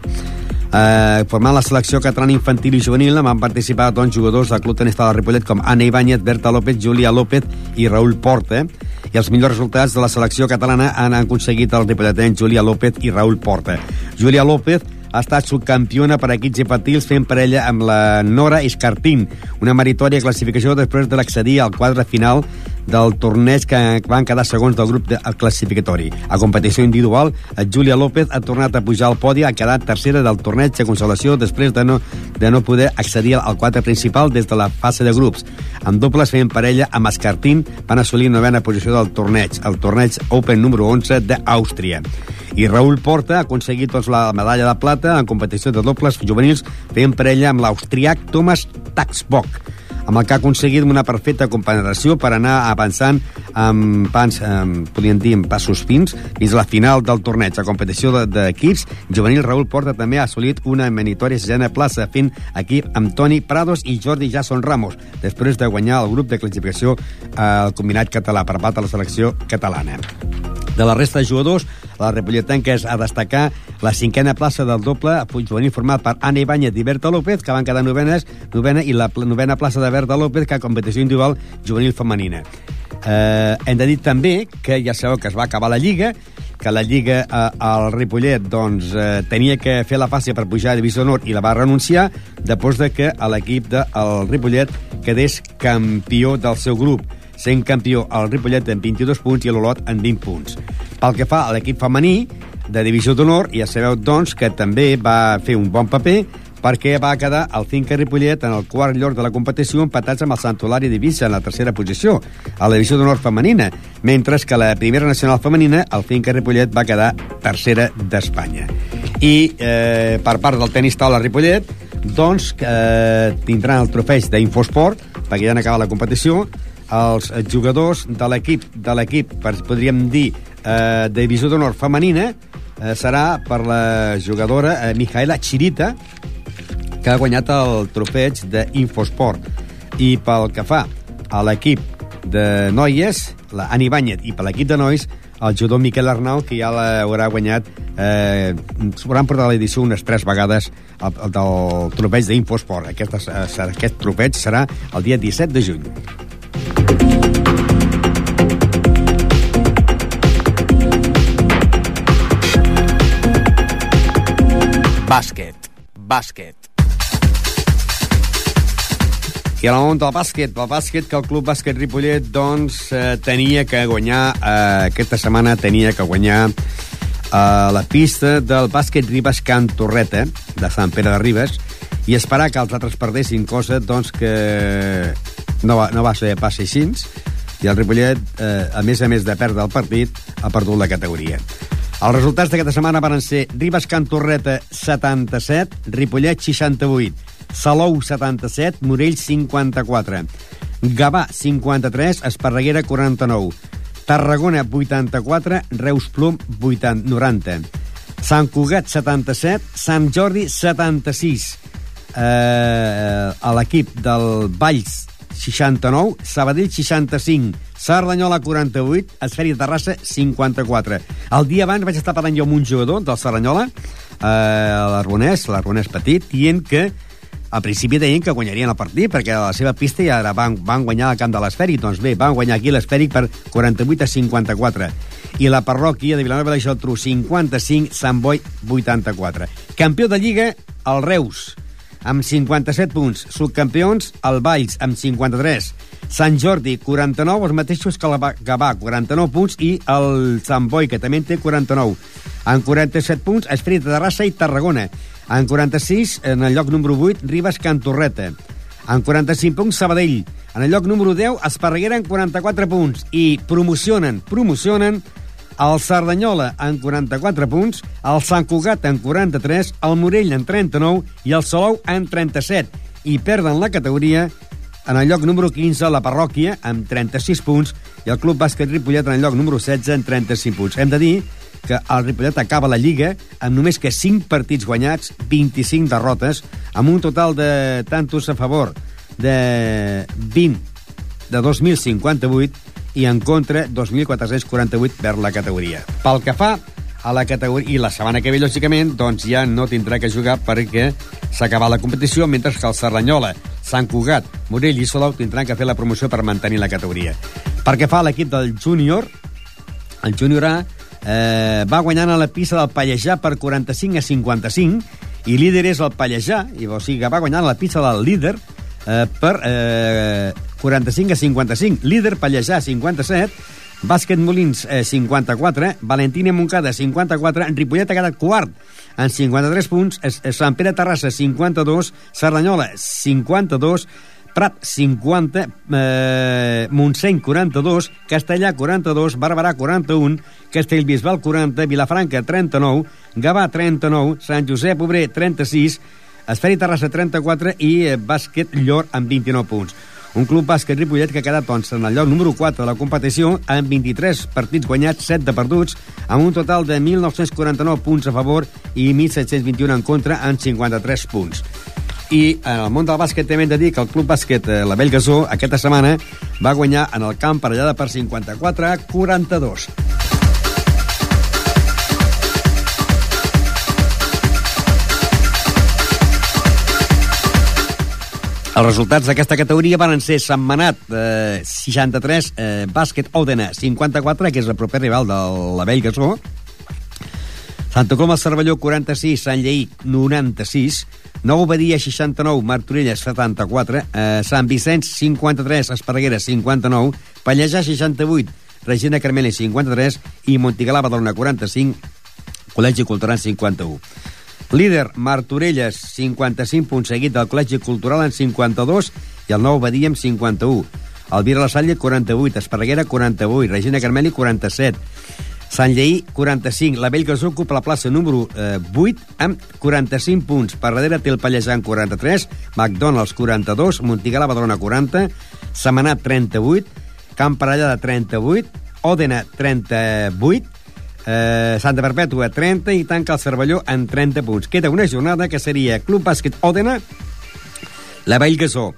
Eh, formant la selecció catalana infantil i juvenil van participar doncs, jugadors del Club Tenis de Ripollet com Anna Ibáñez, Berta López, Júlia López i Raúl Porta i els millors resultats de la selecció catalana han aconseguit el ripolletens Júlia López i Raúl Porta. Júlia López ha estat subcampiona per equips infantils fent parella amb la Nora Escartín, una meritòria classificació després de l'accedir al quadre final del torneig que van quedar segons del grup de, classificatori. A competició individual, Júlia López ha tornat a pujar al podi, ha quedat tercera del torneig de consolació després de no, de no poder accedir al quadre principal des de la fase de grups. En dobles fent parella amb Escartín van assolir novena posició del torneig, el torneig Open número 11 d'Àustria. I Raúl Porta ha aconseguit doncs, la medalla de plata en competició de dobles juvenils fent parella amb l'austriac Thomas Taxbock amb el que ha aconseguit una perfecta compensació per anar avançant amb, pans, amb, podríem dir, amb passos fins fins a la final del torneig. A competició d'equips, de, juvenil Raül Porta també ha assolit una menitòria sisena plaça fent equip amb Toni Prados i Jordi Jason Ramos, després de guanyar el grup de classificació al combinat català per part de la selecció catalana. De la resta de jugadors, la Repolletenca és a destacar la cinquena plaça del doble juvenil format per Anna Ibáñez i Berta López, que van quedar novenes, novena, i la novena plaça de Berta López, que a competició individual juvenil femenina. Eh, hem de dir també que ja sabeu que es va acabar la Lliga, que la Lliga eh, al Ripollet doncs, eh, tenia que fer la fase per pujar a Divisió d'Honor i la va renunciar després de que l'equip del Ripollet quedés campió del seu grup sent campió el Ripollet en 22 punts i l'Olot en 20 punts. Pel que fa a l'equip femení de Divisió d'Honor, ja sabeu, doncs, que també va fer un bon paper perquè va quedar el Finca Ripollet en el quart lloc de la competició empatats amb el Santolari d'Ibissa en la tercera posició, a la divisió d'honor femenina, mentre que la primera nacional femenina, el Finca Ripollet, va quedar tercera d'Espanya. I eh, per part del tenis taula Ripollet, doncs eh, tindran el trofeig d'Infosport, perquè ja han acabat la competició, els jugadors de l'equip, de l'equip, podríem dir, eh, de divisió d'honor femenina, eh, serà per la jugadora eh, Mijaela Chirita, que ha guanyat el trofeig d'Infosport. I pel que fa a l'equip de noies, la Ani Banyet, i per l'equip de nois, el jugador Miquel Arnau, que ja l'haurà guanyat, eh, s'hauran portat a l'edició unes tres vegades el, el del trofeig d'Infosport. Aquest, aquest trofeig serà el dia 17 de juny. Bàsquet. Bàsquet. I a la món del bàsquet, del bàsquet que el Club Bàsquet Ripollet doncs, eh, tenia que guanyar, eh, aquesta setmana tenia que guanyar eh, la pista del bàsquet Ribes Can Torreta, de Sant Pere de Ribes, i esperar que els altres perdessin, cosa doncs, que no va, no va ser pas així, i el Ripollet, eh, a més a més de perdre el partit, ha perdut la categoria. Els resultats d'aquesta setmana van ser Ribes Can Torreta 77, Ripollet 68, Salou 77, Morell 54, Gavà 53, Esparreguera 49, Tarragona 84, Reus Plum 80, 90, Sant Cugat 77, Sant Jordi 76, eh, a l'equip del Valls 69, Sabadell 65, Cerdanyola 48, Esferi de Terrassa 54. El dia abans vaig estar parlant jo amb un jugador del Cerdanyola, eh, l'Arbonès, l'Arbonès Petit, dient que al principi deien que guanyarien el partit perquè la seva pista ja era, van, van guanyar el camp de l'Esfèric. Doncs bé, van guanyar aquí l'Esfèric per 48 a 54. I la parròquia de Vilanova de la Geltrú 55, Sant Boi 84. Campió de Lliga, el Reus, amb 57 punts. Subcampions, el Valls, amb 53. Sant Jordi, 49, els mateixos que el Gavà, 49 punts, i el Sant Boi, que també en té 49. En 47 punts, Esprit de Terrassa i Tarragona. En 46, en el lloc número 8, Ribes Cantorreta. En 45 punts, Sabadell. En el lloc número 10, Esparreguera en 44 punts. I promocionen, promocionen el Cerdanyola en 44 punts, el Sant Cugat en 43, el Morell en 39 i el Salou en 37. I perden la categoria en el lloc número 15 la Parròquia amb 36 punts i el Club Bàsquet Ripollet en el lloc número 16 en 35 punts. Hem de dir que el Ripollet acaba la Lliga amb només que 5 partits guanyats, 25 derrotes, amb un total de tantos a favor de 20 de 2.058 i en contra 2.448 per la categoria. Pel que fa a la categoria... I la setmana que ve, lògicament, doncs ja no tindrà que jugar perquè s'ha acabat la competició, mentre que el Serranyola, Sant Cugat, Morell i Solou tindran que fer la promoció per mantenir la categoria. Perquè fa l'equip del júnior, el júnior A, eh, va guanyant a la pista del Pallejà per 45 a 55 i líder és el Pallejà, i, o sigui que va guanyant a la pista del líder eh, per eh, 45 a 55. Líder Pallejà 57, Bàsquet Molins eh, 54, Valentina Moncada 54, Ripollet ha quedat quart en 53 punts, Sant Pere Terrassa 52, Cerdanyola 52, Prat 50, eh, Montseny 42, Castellà 42, Barberà 41, Castellbisbal 40, Vilafranca 39, Gavà 39, Sant Josep Obrer 36, Esferi Terrassa 34 i eh, Bàsquet Llor amb 29 punts. Un club bàsquet Ripollet que ha quedat doncs, en el lloc número 4 de la competició amb 23 partits guanyats, 7 de perduts, amb un total de 1.949 punts a favor i 1.721 en contra en 53 punts. I en el món del bàsquet també hem de dir que el Club Bàsquet eh, La Bellgasó aquesta setmana va guanyar en el camp per allà per 54 a 42. Els resultats d'aquesta categoria van ser Manat, eh, 63, eh, Bàsquet Òdena, 54, que és el proper rival de la Bell Gasó, Santa Coloma, Cervelló, 46, Sant Lleí, 96, Nou Badia, 69, Martorelles, 74, eh, Sant Vicenç, 53, Esparreguera, 59, Pallejà, 68, Regina Carmeli, 53 i Montigalà, Badalona, 45, Col·legi Cultural, 51. Líder, Martorelles, 55 punts, seguit del Col·legi Cultural en 52 i el Nou Badia amb 51. Elvira La Salle, 48, Esparreguera, 48, Regina Carmeli, 47, Sant Lleí, 45. La Bellgasó ocupa la plaça número eh, 8 amb 45 punts. Per darrere té el Pallejà amb 43, McDonald's 42, Montigalà, Badalona 40, Semanat 38, Camp Parellada 38, Òdena 38, eh, Santa Perpètua 30 i tanca el Cervelló amb 30 punts. Queda una jornada que seria Club Bàsquet Òdena, la Bellgasó.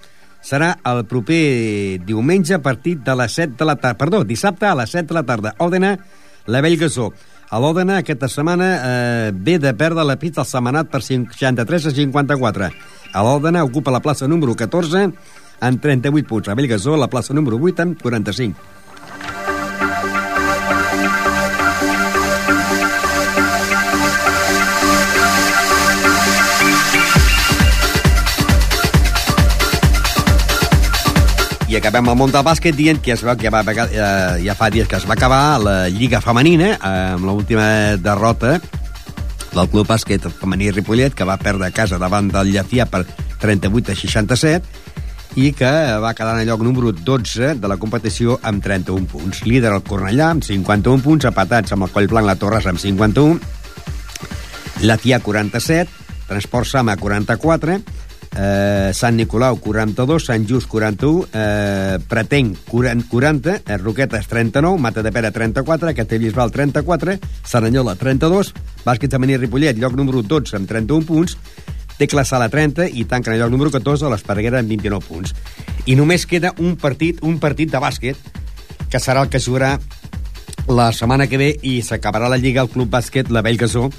Serà el proper diumenge a partir de les 7 de la tarda. Perdó, dissabte a les 7 de la tarda. Òdena, la Bellgasó. A l'Òdena aquesta setmana eh, ve de perdre la pista al Semanat per 63 a 54. A l'Òdena ocupa la plaça número 14 amb 38 punts. A Bellgasó la plaça número 8 amb 45. I acabem el món del bàsquet dient que es veu que va, eh, ja fa dies que es va acabar la Lliga Femenina eh, amb l'última derrota del Club Bàsquet Femení Ripollet, que va perdre a casa davant del Llafià per 38 a 67 i que va quedar en el lloc número 12 de la competició amb 31 punts. Líder el Cornellà amb 51 punts, apatats amb el Coll Blanc la Torres amb 51, Llafià 47, Transport Sama 44, eh, Sant Nicolau 42, Sant Just 41, eh, Pretenc 40, 40 eh, Roquetes 39, Mata de Pera 34, Castellbisbal 34, Saranyola 32, Bàsquet Femení Ripollet, lloc número 12 amb 31 punts, Tecla Sala 30 i tanquen el lloc número 14 a l'Esparreguera amb 29 punts. I només queda un partit, un partit de bàsquet que serà el que jugarà la setmana que ve i s'acabarà la Lliga al Club Bàsquet La Bellgasó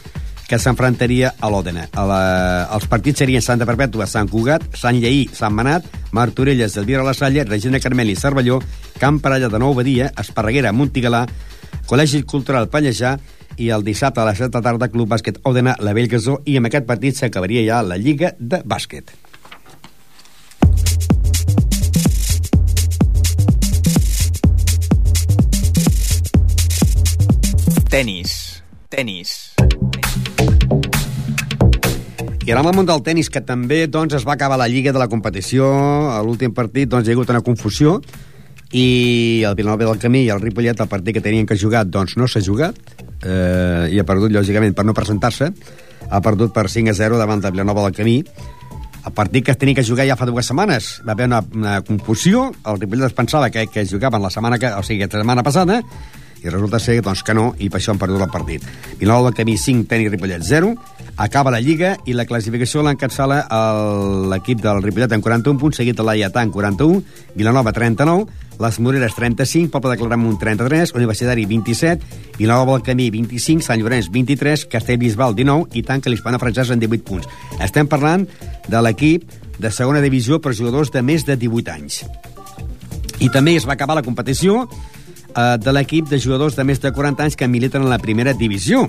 que s'enfrontaria a l'Òdena. Els partits serien Santa Perpètua, Sant Cugat, Sant Lleí, Sant Manat, Martorelles, Elvira La Salle, Regina Carmeli, Cervelló, Camp Parella de Nou Badia, Esparreguera, Montigalà, Col·legi Cultural Pallejà i el dissabte a les 7 de tarda Club Bàsquet Òdena, la Bellgasó i amb aquest partit s'acabaria ja la Lliga de Bàsquet. Tenis. Tenis. I amb el món del tennis, que també doncs, es va acabar la lliga de la competició, a l'últim partit doncs, hi ha hagut una confusió, i el Vilanova del Camí i el Ripollet, el partit que tenien que jugar, doncs no s'ha jugat, eh, i ha perdut, lògicament, per no presentar-se, ha perdut per 5 a 0 davant del Vilanova del Camí, el partit que es tenia que jugar ja fa dues setmanes. Va haver una, una confusió, el Ripollet es pensava que, que jugaven la setmana que, o sigui, la setmana passada, i resulta ser doncs, que no, i per això han perdut el partit. Vilanova del Camí 5, Tenis Ripollet 0, acaba la Lliga i la classificació l'encapçala l'equip del Ripollet amb 41 punts, seguit de l'Aiatà amb 41, Vilanova 39, les Moreres 35, Poble de Claramunt 33, Universitari 27, Vilanova del Camí 25, Sant Llorenç 23, Castellbisbal 19 i tanca l'Hispana Francesa amb 18 punts. Estem parlant de l'equip de segona divisió per jugadors de més de 18 anys. I també es va acabar la competició eh, de l'equip de jugadors de més de 40 anys que militen en la primera divisió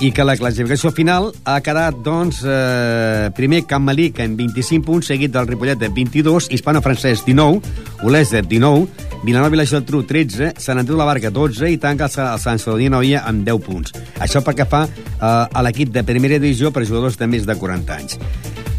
i que la classificació final ha quedat, doncs, eh, primer Camp Malic amb 25 punts, seguit del Ripollet de 22, Hispano-Francès 19, Olesa 19, Vilanova i la Geltrú 13, Sant Andreu de la Barca 12 i tanca el, Sant Salvador Noia amb 10 punts. Això perquè fa eh, a l'equip de primera divisió per jugadors de més de 40 anys.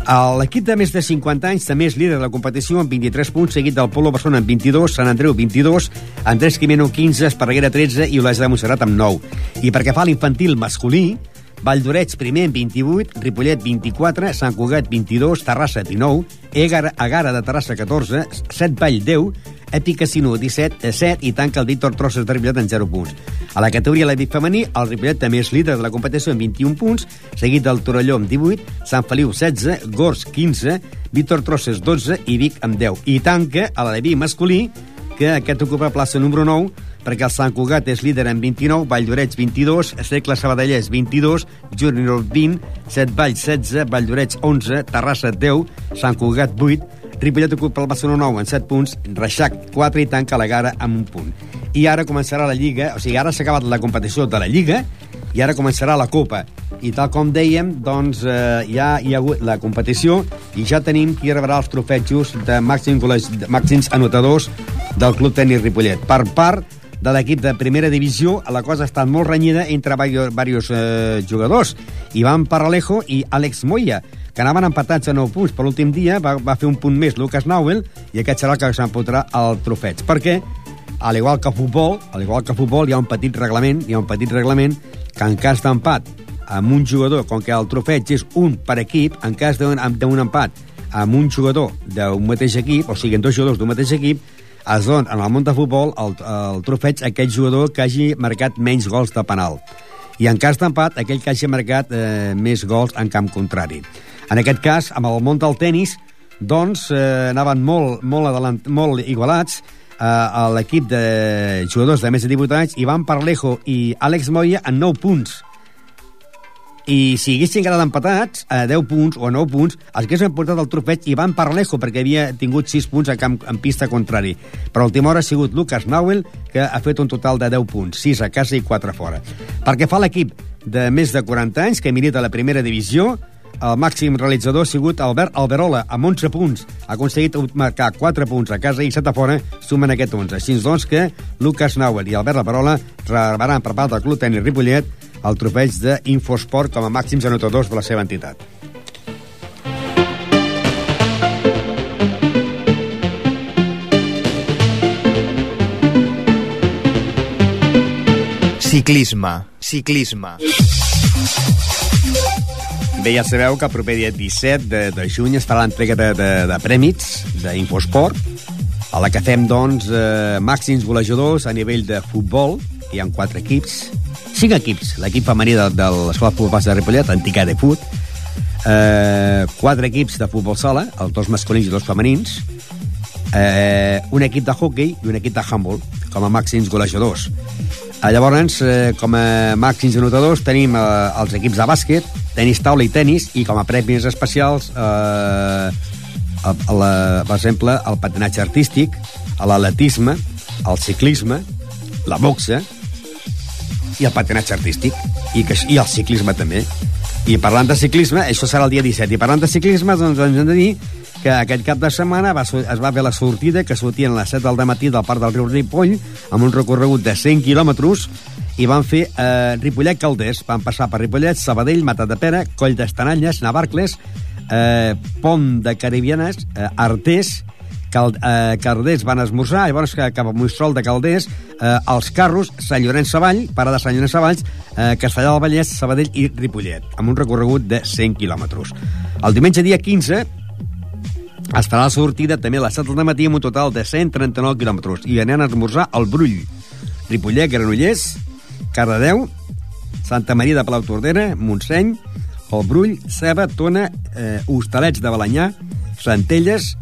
L'equip de més de 50 anys també és líder de la competició amb 23 punts, seguit del Polo Barcelona amb 22, Sant Andreu 22, Andrés Quimeno 15, Esparreguera 13 i Olesa de Montserrat amb 9. I perquè fa l'infantil masculí, Valldorets primer amb 28, Ripollet 24, Sant Cugat 22, Terrassa 19, Egar, Agara de Terrassa 14, Set Vall 10, Epic Casino 17, 7 i tanca el Víctor Trosses de Ripollet en 0 punts. A la categoria l'Epic femení, el Ripollet també és líder de la competició amb 21 punts, seguit del Torelló amb 18, Sant Feliu 16, Gors 15, Víctor Trosses 12 i Vic amb 10. I tanca a l'Aleví masculí, que aquest ocupa plaça número 9, perquè el Sant Cugat és líder amb 29, Valldorets 22, Segle Sabadellès 22, Júnior 20, Set Valls 16, Valldorets 11, Terrassa 10, Sant Cugat 8, Ripollet ocupa el Barcelona 9 en 7 punts, Reixac 4 i tanca la Gara amb un punt. I ara començarà la Lliga, o sigui, ara s'ha acabat la competició de la Lliga i ara començarà la Copa. I tal com dèiem, doncs, eh, ja hi ha hagut la competició i ja tenim qui rebrà els trofetjos de màxims, de màxims anotadors del Club Tenis Ripollet. Per part de l'equip de primera divisió, la cosa ha estat molt renyida entre diversos eh, jugadors. Ivan Paralejo i Àlex Moya, que anaven empatats a 9 punts. Per l'últim dia va, va fer un punt més Lucas Nauel i aquest serà el que s'empotrà al trofeig. Perquè, al igual que futbol, al igual que futbol, hi ha un petit reglament, hi ha un petit reglament que en cas d'empat amb un jugador, com que el trofeig és un per equip, en cas d'un empat amb un jugador d'un mateix equip, o sigui, dos jugadors d'un mateix equip, es don en el món de futbol el, el trofeig a aquell jugador que hagi marcat menys gols de penal. I en cas d'empat, aquell que hagi marcat eh, més gols en camp contrari. En aquest cas, amb el món del tennis, doncs eh, anaven molt, molt, adalant, molt igualats, eh, a l'equip de jugadors de més de 18 anys, Ivan Parlejo i Àlex Moya en 9 punts. I si haguessin quedat empatats a 10 punts o a 9 punts, els haguessin portat el trofeig Ivan Parlejo, perquè havia tingut 6 punts a camp, en pista contrari. Però a última hora ha sigut Lucas Nauel, que ha fet un total de 10 punts, 6 a casa i 4 a fora. Perquè fa l'equip de més de 40 anys, que milita a la primera divisió, el màxim realitzador ha sigut Albert Alberola, amb 11 punts. Ha aconseguit marcar 4 punts a casa i 7 a fora, sumen aquest 11. Així doncs que Lucas Nauer i Albert Alberola rebran per part del Club Tenis Ripollet el trofeig d'Infosport com a màxims anotadors de la seva entitat. Ciclisme, ciclisme. Bé, ja sabeu que el proper dia 17 de, de juny es farà l'entrega de, de, de prèmits d'Infosport, a la que fem, doncs, eh, màxims golejadors a nivell de futbol. Hi ha quatre equips, cinc equips. L'equip femení de, de l'Escola de Futbol de Ripollet, antica de fut, eh, quatre equips de futbol sala, els dos masculins i dos femenins, eh, un equip de hockey i un equip de handball, com a màxims golejadors. Eh, llavors, eh, com a màxims anotadors, tenim eh, els equips de bàsquet, tenis taula i tenis, i com a premis especials, eh, el, la, per exemple, el patinatge artístic, l'atletisme, el ciclisme, la boxa i el patinatge artístic, i, que, i el ciclisme també. I parlant de ciclisme, això serà el dia 17, i parlant de ciclisme, doncs ens hem de dir que aquest cap de setmana va, es va fer la sortida que sortien a les 7 del matí del parc del riu Ripoll amb un recorregut de 100 quilòmetres i van fer eh, Ripollet-Calders. Van passar per Ripollet, Sabadell, Pera, Coll d'Estanalles, Navarcles, eh, Pont de Caribianes, eh, Artés, Cal, eh, Calders van esmorzar, llavors cap a Moistrol de Calders, eh, els carros, Sant Llorenç Savall, parada Sant Llorenç Savall, eh, Castellà del Vallès, Sabadell i Ripollet, amb un recorregut de 100 quilòmetres. El diumenge dia 15 es farà la sortida també a les 7 del matí amb un total de 139 quilòmetres i anem a esmorzar al Brull, Ripollet, Granollers, Cardedeu, Santa Maria de Palau Tordera, Montseny, el Brull, Ceba, Tona, eh, Hostalets de Balanyà, Centelles,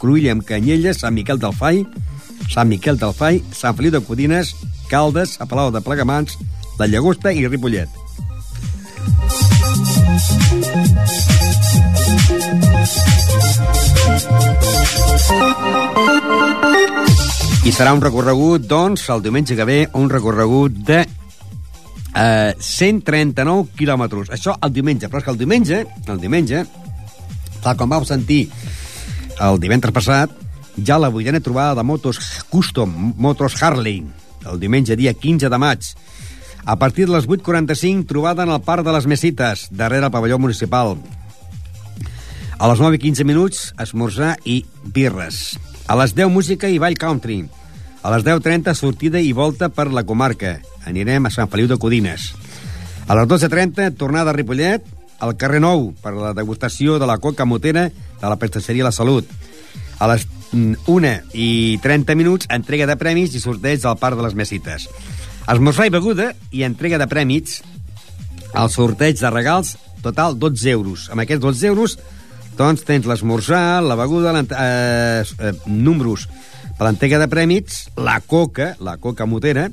Cruïlla amb Canyelles, Sant Miquel del Fai, Sant Miquel del Fai, Sant Feliu de Codines, Caldes, a Palau de Plegamans, la Llagosta i Ripollet. I serà un recorregut, doncs, el diumenge que ve, un recorregut de eh, 139 quilòmetres. Això el diumenge, però és que el diumenge, el diumenge, tal com vau sentir el divendres passat, ja la vuitena trobada de motos custom, motos Harley, el diumenge dia 15 de maig. A partir de les 8.45, trobada en el Parc de les Mesites, darrere el pavelló municipal. A les 9 i 15 minuts, esmorzar i birres. A les 10, música i ball country. A les 10.30, sortida i volta per la comarca. Anirem a Sant Feliu de Codines. A les 12.30, tornada a Ripollet, al carrer Nou, per la degustació de la coca motera de la Prestaceria La Salut. A les 1 mm, i 30 minuts, entrega de premis i sorteig al Parc de les Mesites. Esmorzar i beguda i entrega de premis al sorteig de regals, total 12 euros. Amb aquests 12 euros doncs tens l'esmorzar, la beguda, eh, eh, números per l'entrega de prèmits, la coca, la coca motera,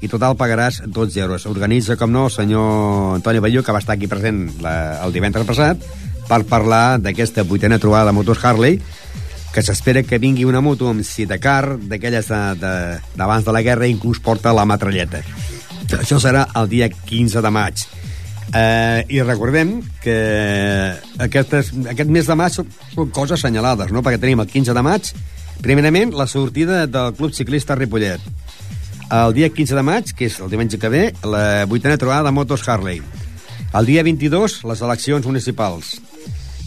i total pagaràs 12 euros. Organitza, com no, el senyor Antoni Balló, que va estar aquí present la, el divendres passat, per parlar d'aquesta vuitena trobada de motos Harley, que s'espera que vingui una moto amb Sidecar, d'aquelles d'abans de, de, de la guerra, inclús porta la matralleta. Això serà el dia 15 de maig. Eh, I recordem que aquestes, aquest mes de maig són coses assenyalades, no? perquè tenim el 15 de maig, primerament, la sortida del Club Ciclista Ripollet. El dia 15 de maig, que és el diumenge que ve, la vuitena trobada de motos Harley. El dia 22, les eleccions municipals.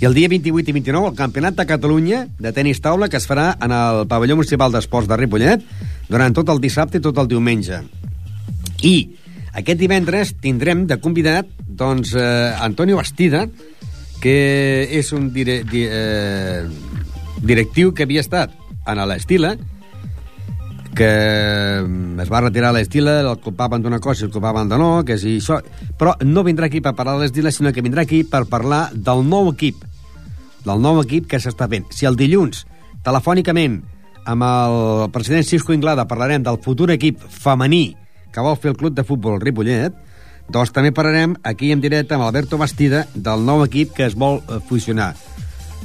I el dia 28 i 29, el Campionat de Catalunya de tenis taula que es farà en el pavelló municipal d'esports de Ripollet durant tot el dissabte i tot el diumenge. I aquest divendres tindrem de convidat doncs, eh, Antonio Bastida, que és un dire, di, eh, directiu que havia estat en l'Estila, que es va retirar a l'Estila, el culpaven d'una cosa i el culpaven de no, que és això, però no vindrà aquí per parlar de l'Estila, sinó que vindrà aquí per parlar del nou equip, del nou equip que s'està fent. Si el dilluns, telefònicament, amb el president Cisco Inglada parlarem del futur equip femení que vol fer el club de futbol Ripollet, doncs també parlarem aquí en directe amb Alberto Bastida del nou equip que es vol eh, fusionar.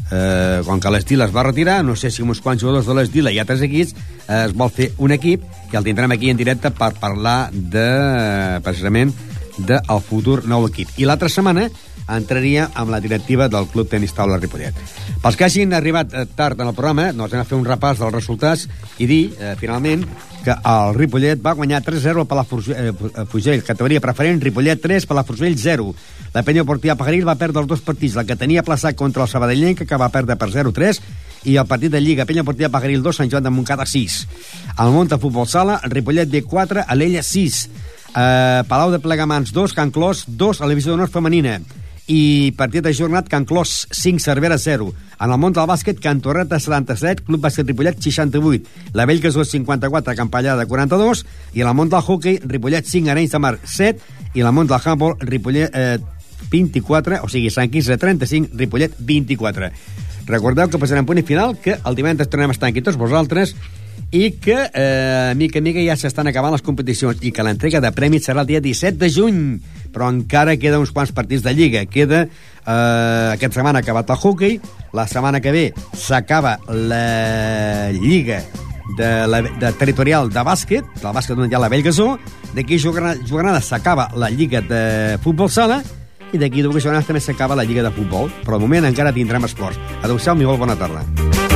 Eh, com que l'Estil es va retirar, no sé si uns quants jugadors de l'Estil i altres equips, eh, es vol fer un equip que el tindrem aquí en directe per parlar de, precisament, del futur nou equip. I l'altra setmana entraria amb la directiva del Club Tenis Taula Ripollet. Pels que hagin arribat eh, tard en el programa, doncs anem a fer un repàs dels resultats i dir, eh, finalment, que el Ripollet va guanyar 3-0 per la Fugell, categoria preferent, Ripollet 3, per la Fugell 0. La penya Portia Pagaril va perdre els dos partits, la que tenia plaçat contra el Sabadellenc, que va perdre per 0-3, i el partit de Lliga Penya Portia Pagaril 2, Sant Joan de Montcada 6. Al de Futbol Sala, Ripollet B4, Alella 6. Eh, Palau de Plegamans 2, Can Clos 2, a la divisió d'honor femenina i partit de jornat Can Clos 5, Cervera 0. En el món del bàsquet, Can Torreta 77, Club Bàsquet Ripollet 68, la Vell Gasó 54, Campallada 42, i en el món del hockey, Ripollet 5, Arenys de Mar 7, i en el món del handball, Ripollet eh, 24, o sigui, Sant Quirze 35, Ripollet 24. Recordeu que passarem punt i final, que el divendres tornem a estar aquí tots vosaltres, i que, eh, mica mica, ja s'estan acabant les competicions i que l'entrega de premis serà el dia 17 de juny, però encara queda uns quants partits de Lliga. Queda, eh, aquesta setmana acabat el hockey, la setmana que ve s'acaba la Lliga de, la, de territorial de bàsquet, del bàsquet ha la Bellgasó, d'aquí jornada, s'acaba la Lliga de futbol sala, i d'aquí dues jornades també s'acaba la Lliga de Futbol, però al moment encara tindrem esports. Adéu-siau, molt bona tarda.